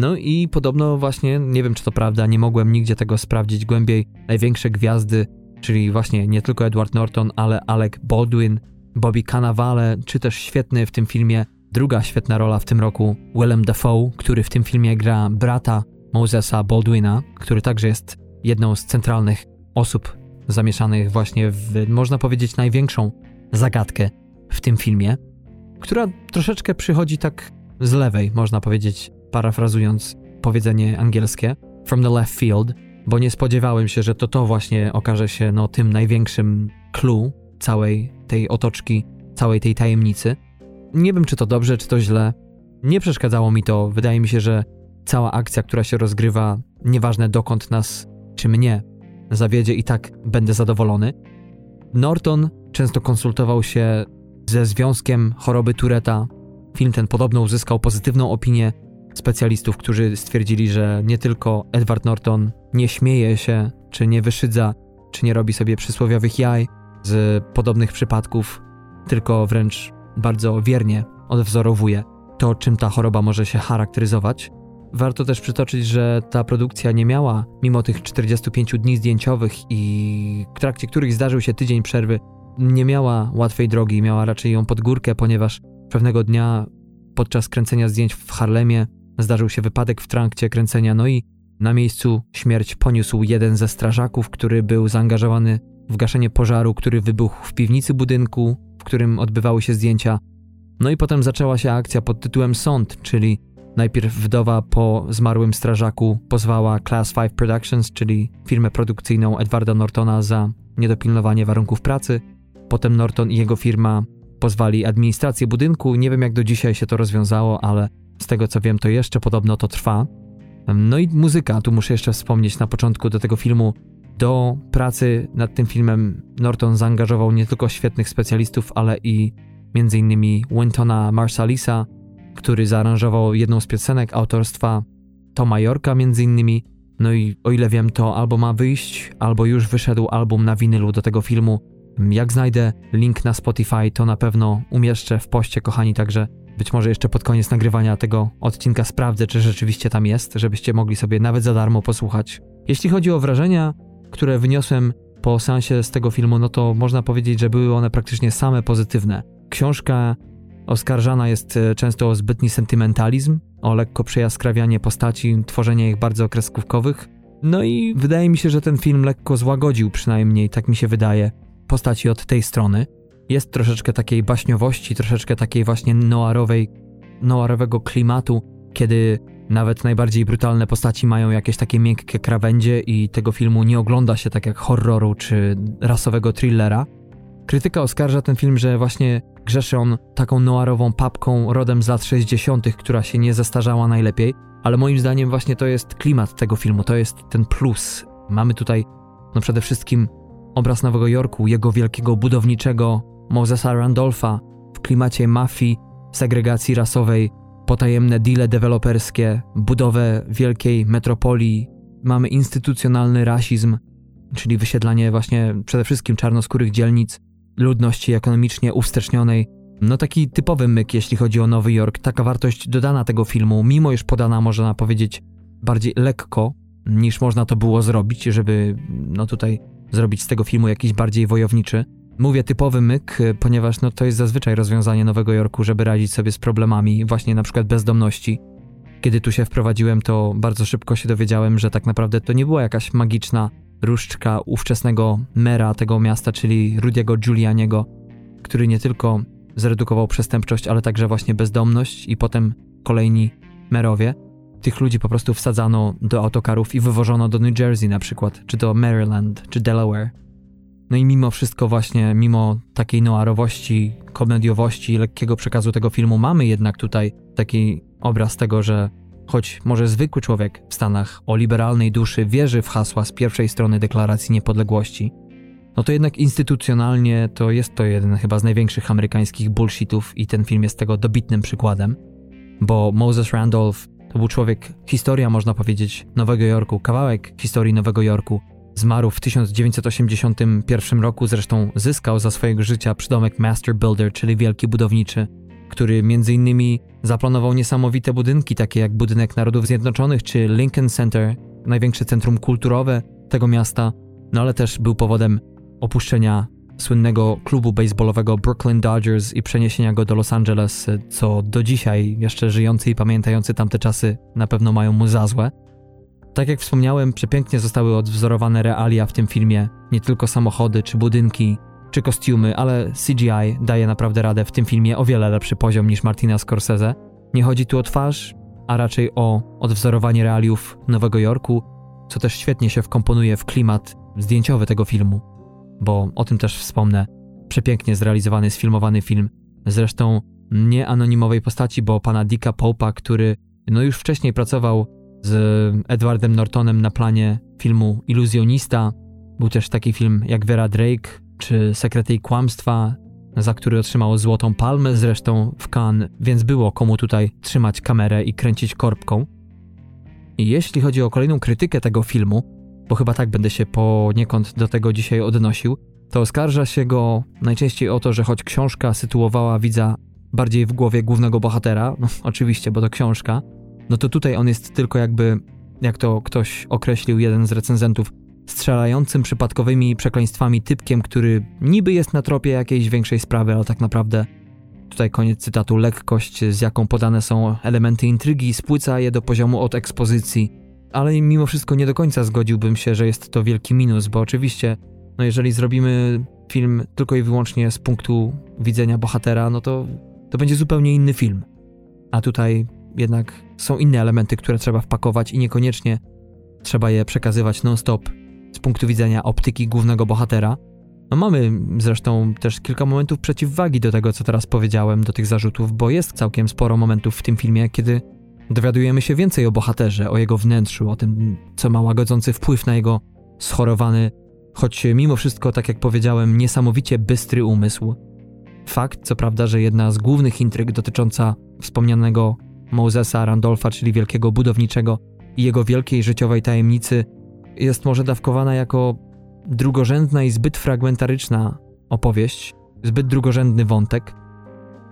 No i podobno właśnie, nie wiem czy to prawda, nie mogłem nigdzie tego sprawdzić głębiej, największe gwiazdy czyli właśnie nie tylko Edward Norton, ale Alec Baldwin, Bobby Cannavale, czy też świetny w tym filmie, druga świetna rola w tym roku, Willem Dafoe, który w tym filmie gra brata Mosesa Baldwina, który także jest jedną z centralnych osób zamieszanych właśnie w, można powiedzieć, największą zagadkę w tym filmie, która troszeczkę przychodzi tak z lewej, można powiedzieć, parafrazując powiedzenie angielskie, from the left field, bo nie spodziewałem się, że to to właśnie okaże się no, tym największym clue całej tej otoczki, całej tej tajemnicy. Nie wiem, czy to dobrze, czy to źle. Nie przeszkadzało mi to. Wydaje mi się, że cała akcja, która się rozgrywa, nieważne dokąd nas czy mnie zawiedzie, i tak będę zadowolony. Norton często konsultował się ze Związkiem Choroby Tureta. Film ten podobno uzyskał pozytywną opinię specjalistów, którzy stwierdzili, że nie tylko Edward Norton nie śmieje się, czy nie wyszydza, czy nie robi sobie przysłowiowych jaj z podobnych przypadków, tylko wręcz bardzo wiernie odwzorowuje to, czym ta choroba może się charakteryzować. Warto też przytoczyć, że ta produkcja nie miała, mimo tych 45 dni zdjęciowych i w trakcie których zdarzył się tydzień przerwy, nie miała łatwej drogi, miała raczej ją pod górkę, ponieważ pewnego dnia podczas kręcenia zdjęć w Harlemie Zdarzył się wypadek w trakcie kręcenia, no i na miejscu śmierć poniósł jeden ze strażaków, który był zaangażowany w gaszenie pożaru, który wybuchł w piwnicy budynku, w którym odbywały się zdjęcia. No i potem zaczęła się akcja pod tytułem Sąd, czyli najpierw wdowa po zmarłym strażaku pozwała Class 5 Productions, czyli firmę produkcyjną Edwarda Nortona za niedopilnowanie warunków pracy. Potem Norton i jego firma pozwali administrację budynku. Nie wiem jak do dzisiaj się to rozwiązało, ale z tego co wiem, to jeszcze podobno to trwa. No i muzyka, tu muszę jeszcze wspomnieć na początku do tego filmu. Do pracy nad tym filmem Norton zaangażował nie tylko świetnych specjalistów, ale i m.in. Wintona Marsalisa, który zaaranżował jedną z piosenek autorstwa Toma Yorka m.in. No i o ile wiem, to albo ma wyjść, albo już wyszedł album na winylu do tego filmu. Jak znajdę link na Spotify, to na pewno umieszczę w poście, kochani, także być może jeszcze pod koniec nagrywania tego odcinka sprawdzę, czy rzeczywiście tam jest, żebyście mogli sobie nawet za darmo posłuchać. Jeśli chodzi o wrażenia, które wyniosłem po seansie z tego filmu, no to można powiedzieć, że były one praktycznie same pozytywne. Książka oskarżana jest e, często o zbytni sentymentalizm, o lekko przejaskrawianie postaci, tworzenie ich bardzo kreskówkowych. No i wydaje mi się, że ten film lekko złagodził, przynajmniej tak mi się wydaje, postaci od tej strony. Jest troszeczkę takiej baśniowości, troszeczkę takiej właśnie noirowej, noirowego klimatu, kiedy nawet najbardziej brutalne postaci mają jakieś takie miękkie krawędzie i tego filmu nie ogląda się tak jak horroru czy rasowego thrillera. Krytyka oskarża ten film, że właśnie grzeszy on taką noirową papką rodem z lat 60., która się nie zestarzała najlepiej. ale moim zdaniem właśnie to jest klimat tego filmu, to jest ten plus. Mamy tutaj no przede wszystkim obraz Nowego Jorku, jego wielkiego budowniczego Mosesa Randolpha w klimacie mafii, segregacji rasowej, potajemne deale deweloperskie, budowę wielkiej metropolii, mamy instytucjonalny rasizm, czyli wysiedlanie właśnie przede wszystkim czarnoskórych dzielnic, ludności ekonomicznie uwstecznionej. No taki typowy myk, jeśli chodzi o Nowy Jork, taka wartość dodana tego filmu, mimo iż podana można powiedzieć bardziej lekko, niż można to było zrobić, żeby no tutaj zrobić z tego filmu jakiś bardziej wojowniczy. Mówię typowy myk, ponieważ no to jest zazwyczaj rozwiązanie Nowego Jorku, żeby radzić sobie z problemami właśnie na przykład bezdomności. Kiedy tu się wprowadziłem, to bardzo szybko się dowiedziałem, że tak naprawdę to nie była jakaś magiczna różdżka ówczesnego mera tego miasta, czyli Rudiego Giulianiego, który nie tylko zredukował przestępczość, ale także właśnie bezdomność i potem kolejni merowie. Tych ludzi po prostu wsadzano do autokarów i wywożono do New Jersey na przykład, czy do Maryland, czy Delaware. No i mimo wszystko właśnie, mimo takiej noirowości, komediowości, lekkiego przekazu tego filmu, mamy jednak tutaj taki obraz tego, że choć może zwykły człowiek w Stanach o liberalnej duszy wierzy w hasła z pierwszej strony Deklaracji Niepodległości, no to jednak instytucjonalnie to jest to jeden chyba z największych amerykańskich bullshitów i ten film jest tego dobitnym przykładem, bo Moses Randolph to był człowiek, historia można powiedzieć, Nowego Jorku, kawałek historii Nowego Jorku. Zmarł w 1981 roku, zresztą zyskał za swojego życia przydomek Master Builder, czyli wielki budowniczy, który między innymi zaplanował niesamowite budynki, takie jak Budynek Narodów Zjednoczonych czy Lincoln Center, największe centrum kulturowe tego miasta, no ale też był powodem opuszczenia słynnego klubu baseballowego Brooklyn Dodgers i przeniesienia go do Los Angeles, co do dzisiaj jeszcze żyjący i pamiętający tamte czasy na pewno mają mu za złe. Tak jak wspomniałem, przepięknie zostały odwzorowane realia w tym filmie, nie tylko samochody czy budynki, czy kostiumy, ale CGI daje naprawdę radę w tym filmie o wiele lepszy poziom niż Martina Scorsese. Nie chodzi tu o twarz, a raczej o odwzorowanie realiów Nowego Jorku, co też świetnie się wkomponuje w klimat zdjęciowy tego filmu, bo o tym też wspomnę. Przepięknie zrealizowany, sfilmowany film, zresztą nie anonimowej postaci, bo pana Dicka Pope'a, który no już wcześniej pracował z Edwardem Nortonem na planie filmu Iluzjonista. Był też taki film jak Vera Drake, czy Sekrety i Kłamstwa, za który otrzymał Złotą Palmę zresztą w Cannes, więc było komu tutaj trzymać kamerę i kręcić korbką. I jeśli chodzi o kolejną krytykę tego filmu, bo chyba tak będę się poniekąd do tego dzisiaj odnosił, to oskarża się go najczęściej o to, że choć książka sytuowała widza bardziej w głowie głównego bohatera, no oczywiście, bo to książka, no to tutaj on jest tylko jakby, jak to ktoś określił, jeden z recenzentów, strzelającym przypadkowymi przekleństwami typkiem, który niby jest na tropie jakiejś większej sprawy, ale tak naprawdę tutaj koniec cytatu, lekkość, z jaką podane są elementy intrygi, spłyca je do poziomu od ekspozycji. Ale mimo wszystko nie do końca zgodziłbym się, że jest to wielki minus, bo oczywiście, no jeżeli zrobimy film tylko i wyłącznie z punktu widzenia bohatera, no to to będzie zupełnie inny film. A tutaj jednak są inne elementy, które trzeba wpakować i niekoniecznie trzeba je przekazywać non-stop z punktu widzenia optyki głównego bohatera. No mamy zresztą też kilka momentów przeciwwagi do tego, co teraz powiedziałem, do tych zarzutów, bo jest całkiem sporo momentów w tym filmie, kiedy dowiadujemy się więcej o bohaterze, o jego wnętrzu, o tym, co ma łagodzący wpływ na jego schorowany, choć mimo wszystko, tak jak powiedziałem, niesamowicie bystry umysł. Fakt, co prawda, że jedna z głównych intryg dotycząca wspomnianego Mosesa Randolfa, czyli wielkiego budowniczego i jego wielkiej życiowej tajemnicy, jest może dawkowana jako drugorzędna i zbyt fragmentaryczna opowieść, zbyt drugorzędny wątek,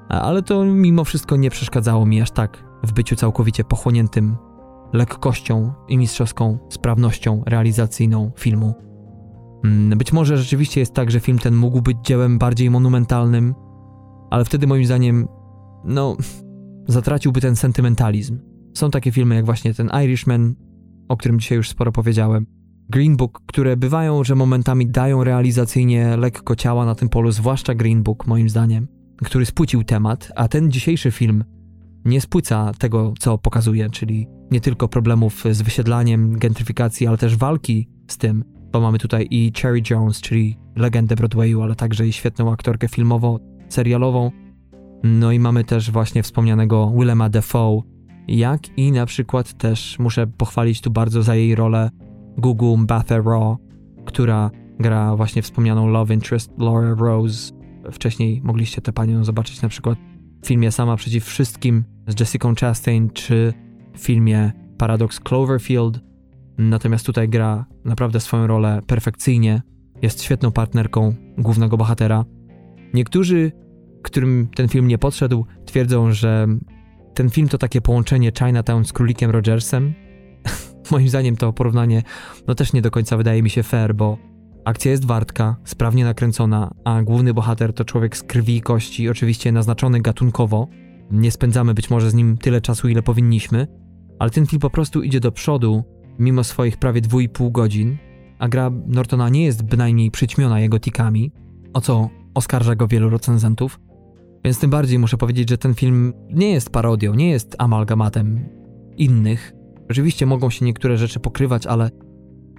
ale to mimo wszystko nie przeszkadzało mi aż tak w byciu całkowicie pochłoniętym lekkością i mistrzowską sprawnością realizacyjną filmu. Mm, być może rzeczywiście jest tak, że film ten mógł być dziełem bardziej monumentalnym, ale wtedy moim zdaniem, no, zatraciłby ten sentymentalizm. Są takie filmy jak właśnie ten Irishman, o którym dzisiaj już sporo powiedziałem. Green Book, które bywają, że momentami dają realizacyjnie lekko ciała na tym polu, zwłaszcza Green Book, moim zdaniem, który spłycił temat, a ten dzisiejszy film nie spłyca tego, co pokazuje, czyli nie tylko problemów z wysiedlaniem, gentryfikacji, ale też walki z tym, bo mamy tutaj i Cherry Jones, czyli legendę Broadwayu, ale także i świetną aktorkę filmową, serialową. No i mamy też właśnie wspomnianego Willema Dafoe jak i na przykład też muszę pochwalić tu bardzo za jej rolę Gugu Mbatha-Raw, która gra właśnie wspomnianą love interest Laura Rose. Wcześniej mogliście tę panią zobaczyć na przykład w filmie Sama przeciw wszystkim z Jessica Chastain, czy w filmie Paradox Cloverfield. Natomiast tutaj gra naprawdę swoją rolę perfekcyjnie. Jest świetną partnerką głównego bohatera. Niektórzy, którym ten film nie podszedł, twierdzą, że ten film to takie połączenie Chinatown z Królikiem Rogersem. Moim zdaniem to porównanie no też nie do końca wydaje mi się fair, bo akcja jest wartka, sprawnie nakręcona, a główny bohater to człowiek z krwi i kości, oczywiście naznaczony gatunkowo. Nie spędzamy być może z nim tyle czasu, ile powinniśmy, ale ten film po prostu idzie do przodu, mimo swoich prawie 2,5 godzin, a gra Nortona nie jest bynajmniej przyćmiona jego tikami, o co oskarża go wielu recenzentów. Więc tym bardziej muszę powiedzieć, że ten film nie jest parodią, nie jest amalgamatem innych. Oczywiście mogą się niektóre rzeczy pokrywać, ale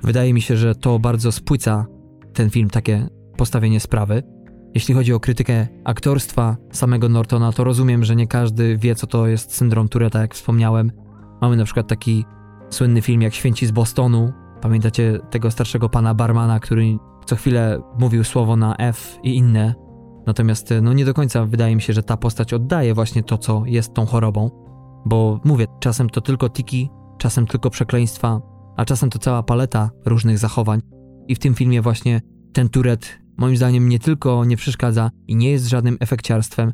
wydaje mi się, że to bardzo spłyca ten film, takie postawienie sprawy. Jeśli chodzi o krytykę aktorstwa samego Nortona, to rozumiem, że nie każdy wie, co to jest syndrom Tureta, jak wspomniałem. Mamy na przykład taki słynny film jak Święci z Bostonu. Pamiętacie tego starszego pana barmana, który co chwilę mówił słowo na F i inne. Natomiast no nie do końca wydaje mi się, że ta postać oddaje właśnie to, co jest tą chorobą. Bo mówię, czasem to tylko tiki, czasem tylko przekleństwa, a czasem to cała paleta różnych zachowań. I w tym filmie właśnie ten Turet moim zdaniem nie tylko nie przeszkadza i nie jest żadnym efekciarstwem,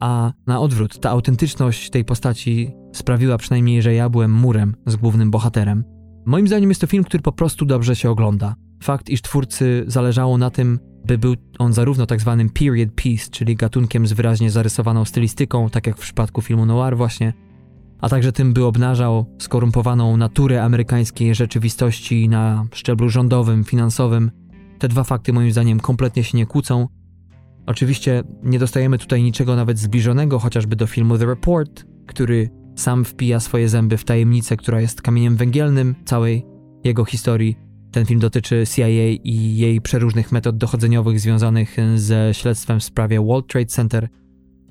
a na odwrót, ta autentyczność tej postaci sprawiła przynajmniej, że ja byłem murem z głównym bohaterem. Moim zdaniem jest to film, który po prostu dobrze się ogląda. Fakt, iż twórcy zależało na tym, by był on zarówno tak zwanym period piece, czyli gatunkiem z wyraźnie zarysowaną stylistyką, tak jak w przypadku filmu noir właśnie, a także tym, by obnażał skorumpowaną naturę amerykańskiej rzeczywistości na szczeblu rządowym, finansowym. Te dwa fakty moim zdaniem kompletnie się nie kłócą. Oczywiście nie dostajemy tutaj niczego nawet zbliżonego chociażby do filmu The Report, który sam wpija swoje zęby w tajemnicę, która jest kamieniem węgielnym całej jego historii. Ten film dotyczy CIA i jej przeróżnych metod dochodzeniowych związanych ze śledztwem w sprawie World Trade Center.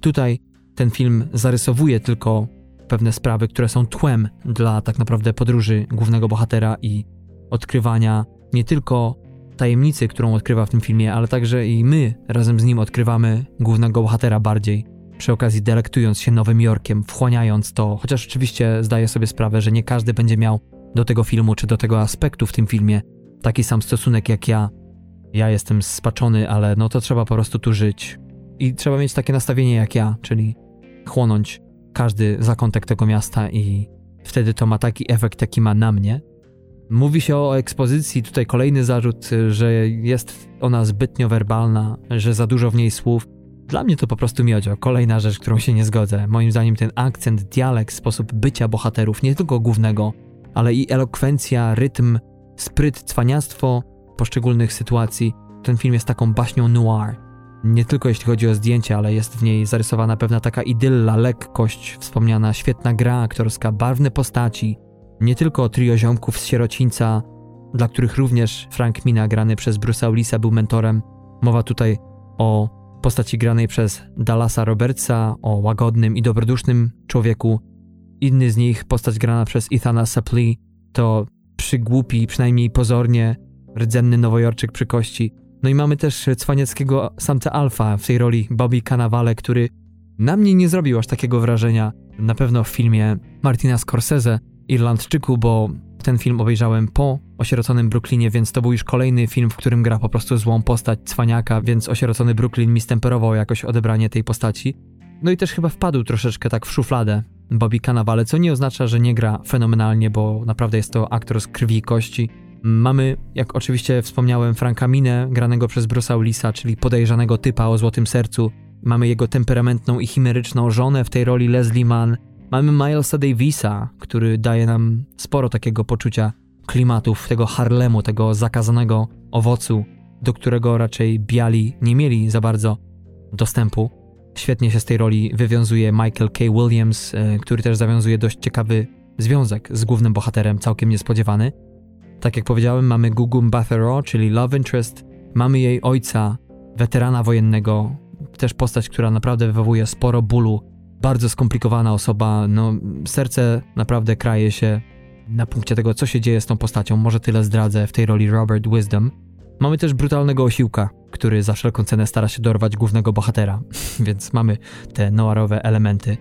Tutaj ten film zarysowuje tylko pewne sprawy, które są tłem dla tak naprawdę podróży głównego bohatera i odkrywania nie tylko tajemnicy, którą odkrywa w tym filmie, ale także i my razem z nim odkrywamy głównego bohatera bardziej. Przy okazji delektując się Nowym Jorkiem, wchłaniając to, chociaż oczywiście zdaję sobie sprawę, że nie każdy będzie miał do tego filmu czy do tego aspektu w tym filmie taki sam stosunek jak ja. Ja jestem spaczony, ale no to trzeba po prostu tu żyć. I trzeba mieć takie nastawienie jak ja, czyli chłonąć każdy zakątek tego miasta i wtedy to ma taki efekt, jaki ma na mnie. Mówi się o ekspozycji, tutaj kolejny zarzut, że jest ona zbytnio werbalna, że za dużo w niej słów. Dla mnie to po prostu miodzio, kolejna rzecz, którą się nie zgodzę. Moim zdaniem ten akcent, dialekt, sposób bycia bohaterów, nie tylko głównego, ale i elokwencja, rytm, spryt, cwaniactwo poszczególnych sytuacji. Ten film jest taką baśnią noir. Nie tylko jeśli chodzi o zdjęcie, ale jest w niej zarysowana pewna taka idylla, lekkość, wspomniana świetna gra aktorska, barwne postaci. Nie tylko trio ziomków z sierocińca, dla których również Frank Mina grany przez Bruce'a Willisa był mentorem. Mowa tutaj o postaci granej przez Dallasa Robertsa, o łagodnym i dobrodusznym człowieku. Inny z nich, postać grana przez Ethana Saplee, to przygłupi, przynajmniej pozornie, rdzenny nowojorczyk przy kości. No i mamy też cwanieckiego samca alfa w tej roli Bobby Cannavale, który na mnie nie zrobił aż takiego wrażenia. Na pewno w filmie Martina Scorsese, Irlandczyku, bo ten film obejrzałem po osieroconym Brooklynie, więc to był już kolejny film, w którym gra po prostu złą postać cwaniaka, więc osierocony Brooklyn mi stemperował jakoś odebranie tej postaci. No i też chyba wpadł troszeczkę tak w szufladę Bobby Cannavale, co nie oznacza, że nie gra fenomenalnie, bo naprawdę jest to aktor z krwi i kości. Mamy, jak oczywiście wspomniałem, Franka Minę, granego przez Bruce'a Willisa, czyli podejrzanego typa o złotym sercu. Mamy jego temperamentną i chimeryczną żonę w tej roli Leslie Mann. Mamy Milesa Davisa, który daje nam sporo takiego poczucia klimatów, tego Harlemu, tego zakazanego owocu, do którego raczej biali nie mieli za bardzo dostępu. Świetnie się z tej roli wywiązuje Michael K. Williams, e, który też zawiązuje dość ciekawy związek z głównym bohaterem, całkiem niespodziewany. Tak jak powiedziałem, mamy Gugu Mbatha czyli Love Interest, mamy jej ojca, weterana wojennego, też postać, która naprawdę wywołuje sporo bólu bardzo skomplikowana osoba. No, serce naprawdę kraje się na punkcie tego, co się dzieje z tą postacią. Może tyle zdradzę w tej roli Robert Wisdom. Mamy też brutalnego osiłka, który za wszelką cenę stara się dorwać głównego bohatera, więc mamy te noirowe elementy.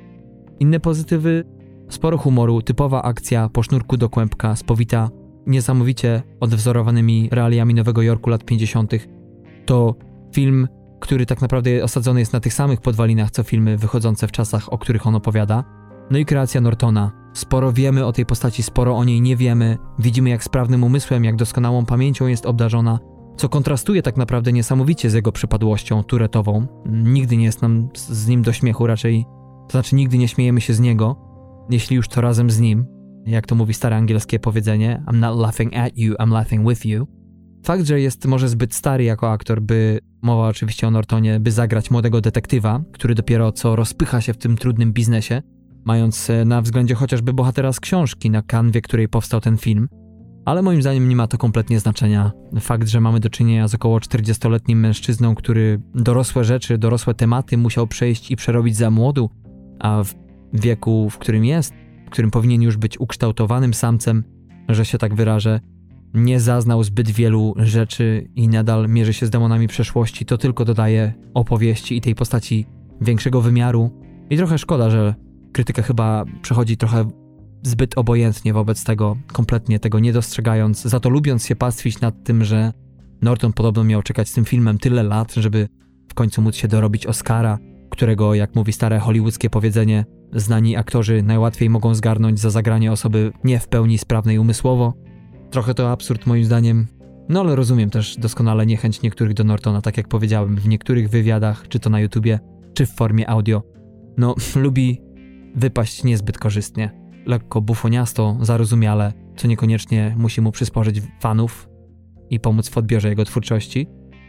Inne pozytywy sporo humoru, typowa akcja po sznurku do kłębka, spowita niesamowicie odwzorowanymi realiami Nowego Jorku lat 50. To film, który tak naprawdę osadzony jest na tych samych podwalinach co filmy wychodzące w czasach, o których on opowiada. No i kreacja Nortona. Sporo wiemy o tej postaci, sporo o niej nie wiemy. Widzimy, jak sprawnym umysłem, jak doskonałą pamięcią jest obdarzona, co kontrastuje tak naprawdę niesamowicie z jego przypadłością turetową. Nigdy nie jest nam z nim do śmiechu, raczej, to znaczy nigdy nie śmiejemy się z niego, jeśli już to razem z nim. Jak to mówi stare angielskie powiedzenie, I'm not laughing at you, I'm laughing with you. Fakt, że jest może zbyt stary jako aktor, by, mowa oczywiście o Nortonie, by zagrać młodego detektywa, który dopiero co rozpycha się w tym trudnym biznesie, mając e, na względzie chociażby bohatera z książki, na kanwie której powstał ten film. Ale moim zdaniem nie ma to kompletnie znaczenia. Fakt, że mamy do czynienia z około 40-letnim mężczyzną, który dorosłe rzeczy, dorosłe tematy musiał przejść i przerobić za młodu, a w wieku, w którym jest, w którym powinien już być ukształtowanym samcem, że się tak wyrażę, nie zaznał zbyt wielu rzeczy i nadal mierzy się z demonami przeszłości, to tylko dodaje opowieści i tej postaci większego wymiaru. I trochę szkoda, że krytyka chyba przechodzi trochę zbyt obojętnie wobec tego, kompletnie tego nie dostrzegając, za to lubiąc się pastwić nad tym, że Norton podobno miał czekać z tym filmem tyle lat, żeby w końcu móc się dorobić Oscara, którego, jak mówi stare hollywoodzkie powiedzenie, znani aktorzy najłatwiej mogą zgarnąć za zagranie osoby nie w pełni sprawnej umysłowo. Trochę to absurd moim zdaniem, no ale rozumiem też doskonale niechęć niektórych do Nortona, tak jak powiedziałem, w niektórych wywiadach, czy to na YouTubie, czy w formie audio. No, lubi wypaść niezbyt korzystnie. Lekko bufoniasto, zarozumiale, co niekoniecznie musi mu przysporzyć fanów i pomóc w odbiorze jego twórczości.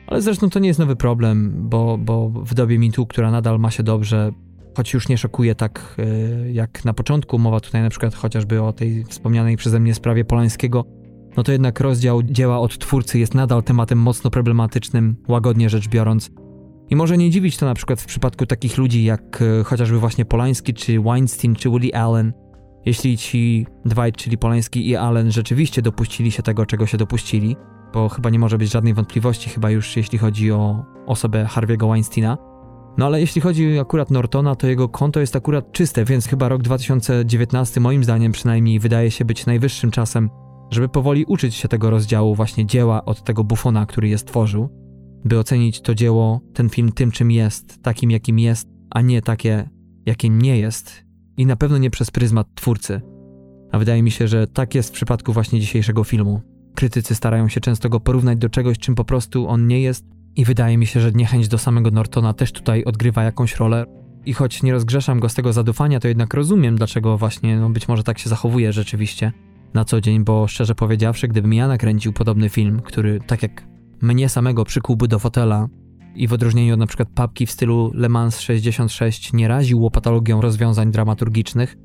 Ale zresztą to nie jest nowy problem, bo, bo w dobie mitu, która nadal ma się dobrze, choć już nie szokuje tak e, jak na początku, mowa tutaj na przykład chociażby o tej wspomnianej przeze mnie sprawie Polańskiego, no to jednak rozdział dzieła od twórcy jest nadal tematem mocno problematycznym, łagodnie rzecz biorąc. I może nie dziwić to na przykład w przypadku takich ludzi jak e, chociażby właśnie Polański, czy Weinstein, czy Woody Allen. Jeśli ci dwaj, czyli Polański i Allen, rzeczywiście dopuścili się tego, czego się dopuścili, bo chyba nie może być żadnej wątpliwości, chyba już jeśli chodzi o osobę Harvey'ego Weinsteina. No ale jeśli chodzi akurat Nortona, to jego konto jest akurat czyste, więc chyba rok 2019 moim zdaniem przynajmniej wydaje się być najwyższym czasem, żeby powoli uczyć się tego rozdziału właśnie dzieła od tego bufona, który je stworzył, by ocenić to dzieło, ten film tym, czym jest, takim, jakim jest, a nie takie, jakim nie jest. I na pewno nie przez pryzmat twórcy. A wydaje mi się, że tak jest w przypadku właśnie dzisiejszego filmu. Krytycy starają się często go porównać do czegoś, czym po prostu on nie jest, i wydaje mi się, że niechęć do samego Nortona też tutaj odgrywa jakąś rolę. I choć nie rozgrzeszam go z tego zadufania, to jednak rozumiem, dlaczego właśnie, no być może tak się zachowuje rzeczywiście na co dzień, bo szczerze powiedziawszy, gdybym ja nakręcił podobny film, który tak jak mnie samego przykułby do fotela i w odróżnieniu od przykład papki w stylu Le Mans 66 nie raził łopatologią rozwiązań dramaturgicznych,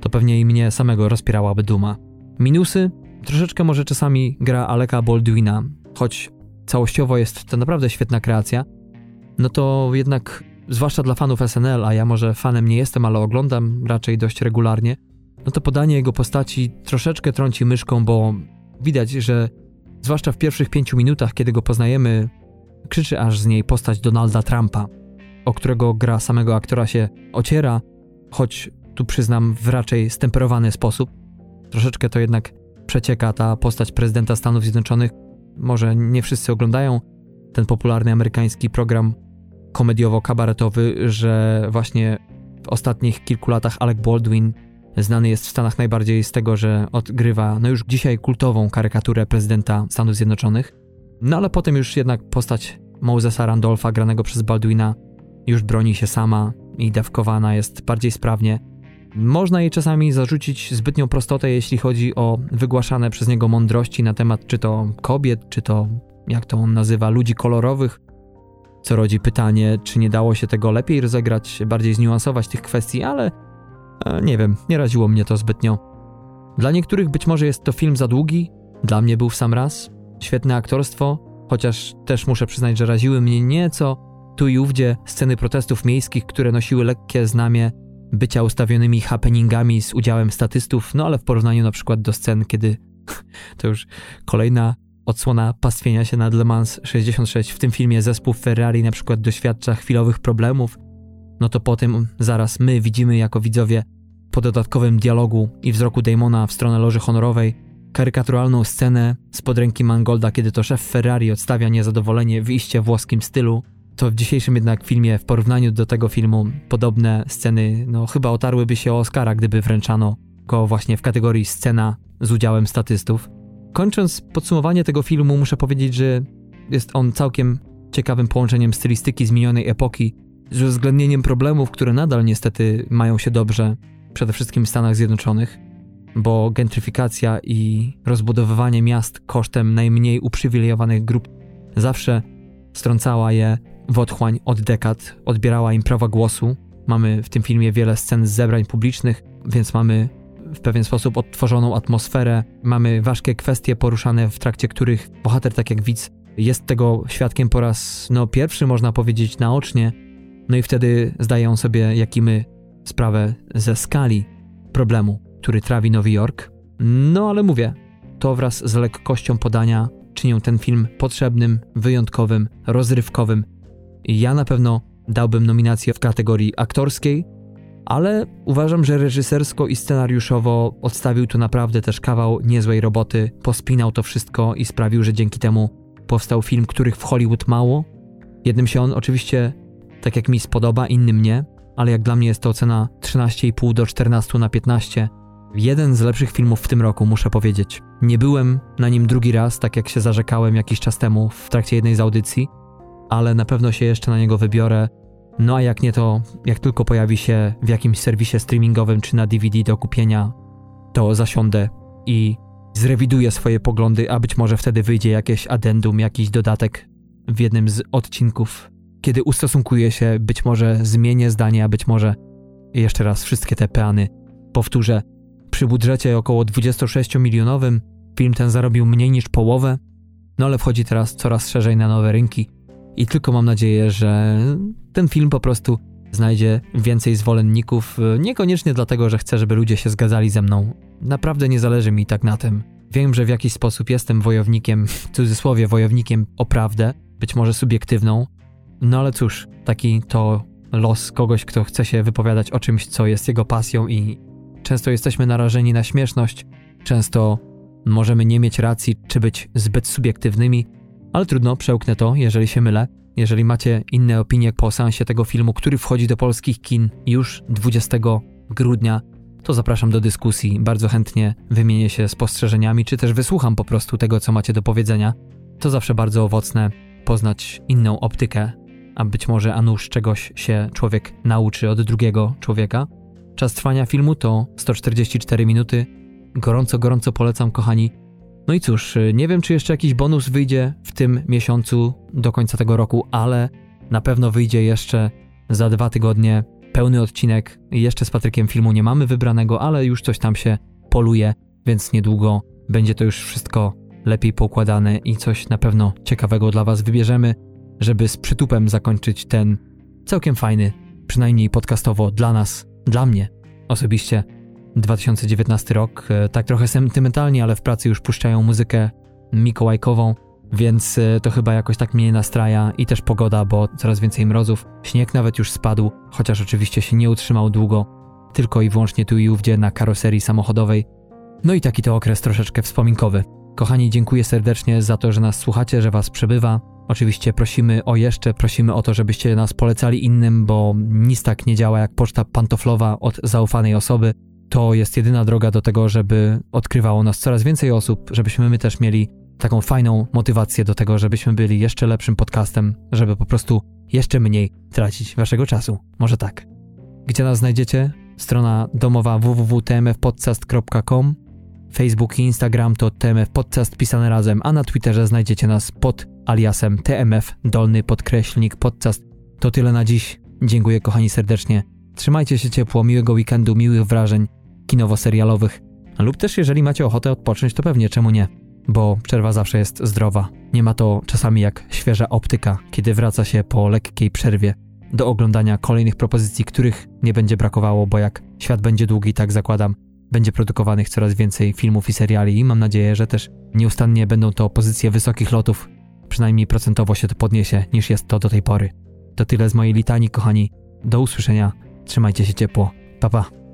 to pewnie i mnie samego rozpierałaby duma. Minusy? Troszeczkę może czasami gra Aleka Baldwina, choć całościowo jest to naprawdę świetna kreacja, no to jednak, zwłaszcza dla fanów SNL, a ja może fanem nie jestem, ale oglądam raczej dość regularnie, no to podanie jego postaci troszeczkę trąci myszką, bo widać, że zwłaszcza w pierwszych pięciu minutach, kiedy go poznajemy, krzyczy aż z niej postać Donalda Trumpa, o którego gra samego aktora się ociera, choć tu przyznam w raczej stemperowany sposób. Troszeczkę to jednak przecieka ta postać prezydenta Stanów Zjednoczonych. Może nie wszyscy oglądają ten popularny amerykański program komediowo-kabaretowy, że właśnie w ostatnich kilku latach Alec Baldwin Znany jest w Stanach najbardziej z tego, że odgrywa no już dzisiaj kultową karykaturę prezydenta Stanów Zjednoczonych. No ale potem już jednak postać Mosesa Randolpha, granego przez Baldwina, już broni się sama i dawkowana jest bardziej sprawnie. Można jej czasami zarzucić zbytnią prostotę, jeśli chodzi o wygłaszane przez niego mądrości na temat czy to kobiet, czy to, jak to on nazywa, ludzi kolorowych, co rodzi pytanie, czy nie dało się tego lepiej rozegrać, bardziej zniuansować tych kwestii, ale nie wiem, nie raziło mnie to zbytnio. Dla niektórych być może jest to film za długi, dla mnie był w sam raz. Świetne aktorstwo, chociaż też muszę przyznać, że raziły mnie nieco tu i ówdzie sceny protestów miejskich, które nosiły lekkie znamie bycia ustawionymi happeningami z udziałem statystów, no ale w porównaniu na przykład do scen, kiedy to już kolejna odsłona pastwienia się nad Le Mans 66. W tym filmie zespół Ferrari na przykład doświadcza chwilowych problemów, no to potem zaraz my widzimy jako widzowie po dodatkowym dialogu i wzroku Damona w stronę loży honorowej karykaturalną scenę spod ręki Mangolda, kiedy to szef Ferrari odstawia niezadowolenie w iście włoskim stylu. To w dzisiejszym jednak filmie, w porównaniu do tego filmu, podobne sceny, no chyba otarłyby się o Oscara, gdyby wręczano go właśnie w kategorii scena z udziałem statystów. Kończąc podsumowanie tego filmu, muszę powiedzieć, że jest on całkiem ciekawym połączeniem stylistyki z minionej epoki z uwzględnieniem problemów, które nadal niestety mają się dobrze, przede wszystkim w Stanach Zjednoczonych, bo gentryfikacja i rozbudowywanie miast kosztem najmniej uprzywilejowanych grup zawsze strącała je w otchłań od dekad, odbierała im prawa głosu. Mamy w tym filmie wiele scen z zebrań publicznych, więc mamy w pewien sposób odtworzoną atmosferę, mamy ważkie kwestie poruszane, w trakcie których bohater, tak jak widz, jest tego świadkiem po raz no, pierwszy, można powiedzieć, naocznie. No i wtedy zdaje on sobie, jaki my sprawę ze skali problemu, który trawi Nowy Jork. No ale mówię, to wraz z lekkością podania czynią ten film potrzebnym, wyjątkowym, rozrywkowym. Ja na pewno dałbym nominację w kategorii aktorskiej, ale uważam, że reżysersko i scenariuszowo odstawił tu naprawdę też kawał niezłej roboty, pospinał to wszystko i sprawił, że dzięki temu powstał film, których w Hollywood mało. Jednym się on oczywiście, tak jak mi spodoba, innym nie, ale jak dla mnie jest to ocena 13,5 do 14 na 15. Jeden z lepszych filmów w tym roku, muszę powiedzieć. Nie byłem na nim drugi raz, tak jak się zarzekałem jakiś czas temu w trakcie jednej z audycji, ale na pewno się jeszcze na niego wybiorę. No a jak nie to, jak tylko pojawi się w jakimś serwisie streamingowym czy na DVD do kupienia, to zasiądę i zrewiduję swoje poglądy, a być może wtedy wyjdzie jakieś addendum, jakiś dodatek w jednym z odcinków kiedy ustosunkuję się, być może zmienię zdanie, a być może jeszcze raz wszystkie te peany powtórzę. Przy budżecie około 26-milionowym film ten zarobił mniej niż połowę, no ale wchodzi teraz coraz szerzej na nowe rynki i tylko mam nadzieję, że ten film po prostu znajdzie więcej zwolenników, niekoniecznie dlatego, że chcę, żeby ludzie się zgadzali ze mną. Naprawdę nie zależy mi tak na tym. Wiem, że w jakiś sposób jestem wojownikiem, w cudzysłowie wojownikiem o prawdę, być może subiektywną, no ale cóż, taki to los kogoś, kto chce się wypowiadać o czymś, co jest jego pasją i często jesteśmy narażeni na śmieszność, często możemy nie mieć racji czy być zbyt subiektywnymi, ale trudno, przełknę to, jeżeli się mylę. Jeżeli macie inne opinie po seansie tego filmu, który wchodzi do polskich kin już 20 grudnia, to zapraszam do dyskusji. Bardzo chętnie wymienię się spostrzeżeniami, czy też wysłucham po prostu tego, co macie do powiedzenia. To zawsze bardzo owocne poznać inną optykę a być może a nuż czegoś się człowiek nauczy od drugiego człowieka. Czas trwania filmu to 144 minuty. Gorąco, gorąco polecam, kochani. No i cóż, nie wiem, czy jeszcze jakiś bonus wyjdzie w tym miesiącu do końca tego roku, ale na pewno wyjdzie jeszcze za dwa tygodnie pełny odcinek. Jeszcze z Patrykiem filmu nie mamy wybranego, ale już coś tam się poluje, więc niedługo będzie to już wszystko lepiej poukładane i coś na pewno ciekawego dla Was wybierzemy żeby z przytupem zakończyć ten całkiem fajny, przynajmniej podcastowo dla nas, dla mnie osobiście, 2019 rok. E, tak trochę sentymentalnie, ale w pracy już puszczają muzykę mikołajkową, więc e, to chyba jakoś tak mnie nastraja i też pogoda, bo coraz więcej mrozów. Śnieg nawet już spadł, chociaż oczywiście się nie utrzymał długo, tylko i wyłącznie tu i ówdzie na karoserii samochodowej. No i taki to okres troszeczkę wspominkowy. Kochani, dziękuję serdecznie za to, że nas słuchacie, że was przebywa. Oczywiście prosimy o jeszcze, prosimy o to, żebyście nas polecali innym, bo nic tak nie działa jak poczta pantoflowa od zaufanej osoby. To jest jedyna droga do tego, żeby odkrywało nas coraz więcej osób, żebyśmy my też mieli taką fajną motywację do tego, żebyśmy byli jeszcze lepszym podcastem, żeby po prostu jeszcze mniej tracić waszego czasu. Może tak. Gdzie nas znajdziecie? Strona domowa www.tmfpodcast.com Facebook i Instagram to TMF Podcast pisane razem, a na Twitterze znajdziecie nas pod aliasem TMF dolny podkreślnik podcast. To tyle na dziś. Dziękuję kochani serdecznie. Trzymajcie się ciepło, miłego weekendu, miłych wrażeń kinowo-serialowych. Lub też jeżeli macie ochotę odpocząć, to pewnie czemu nie? Bo przerwa zawsze jest zdrowa. Nie ma to czasami jak świeża optyka, kiedy wraca się po lekkiej przerwie do oglądania kolejnych propozycji, których nie będzie brakowało, bo jak świat będzie długi, tak zakładam, będzie produkowanych coraz więcej filmów i seriali i mam nadzieję, że też nieustannie będą to pozycje wysokich lotów, przynajmniej procentowo się to podniesie niż jest to do tej pory. To tyle z mojej litanii, kochani. Do usłyszenia. Trzymajcie się ciepło. Pa pa.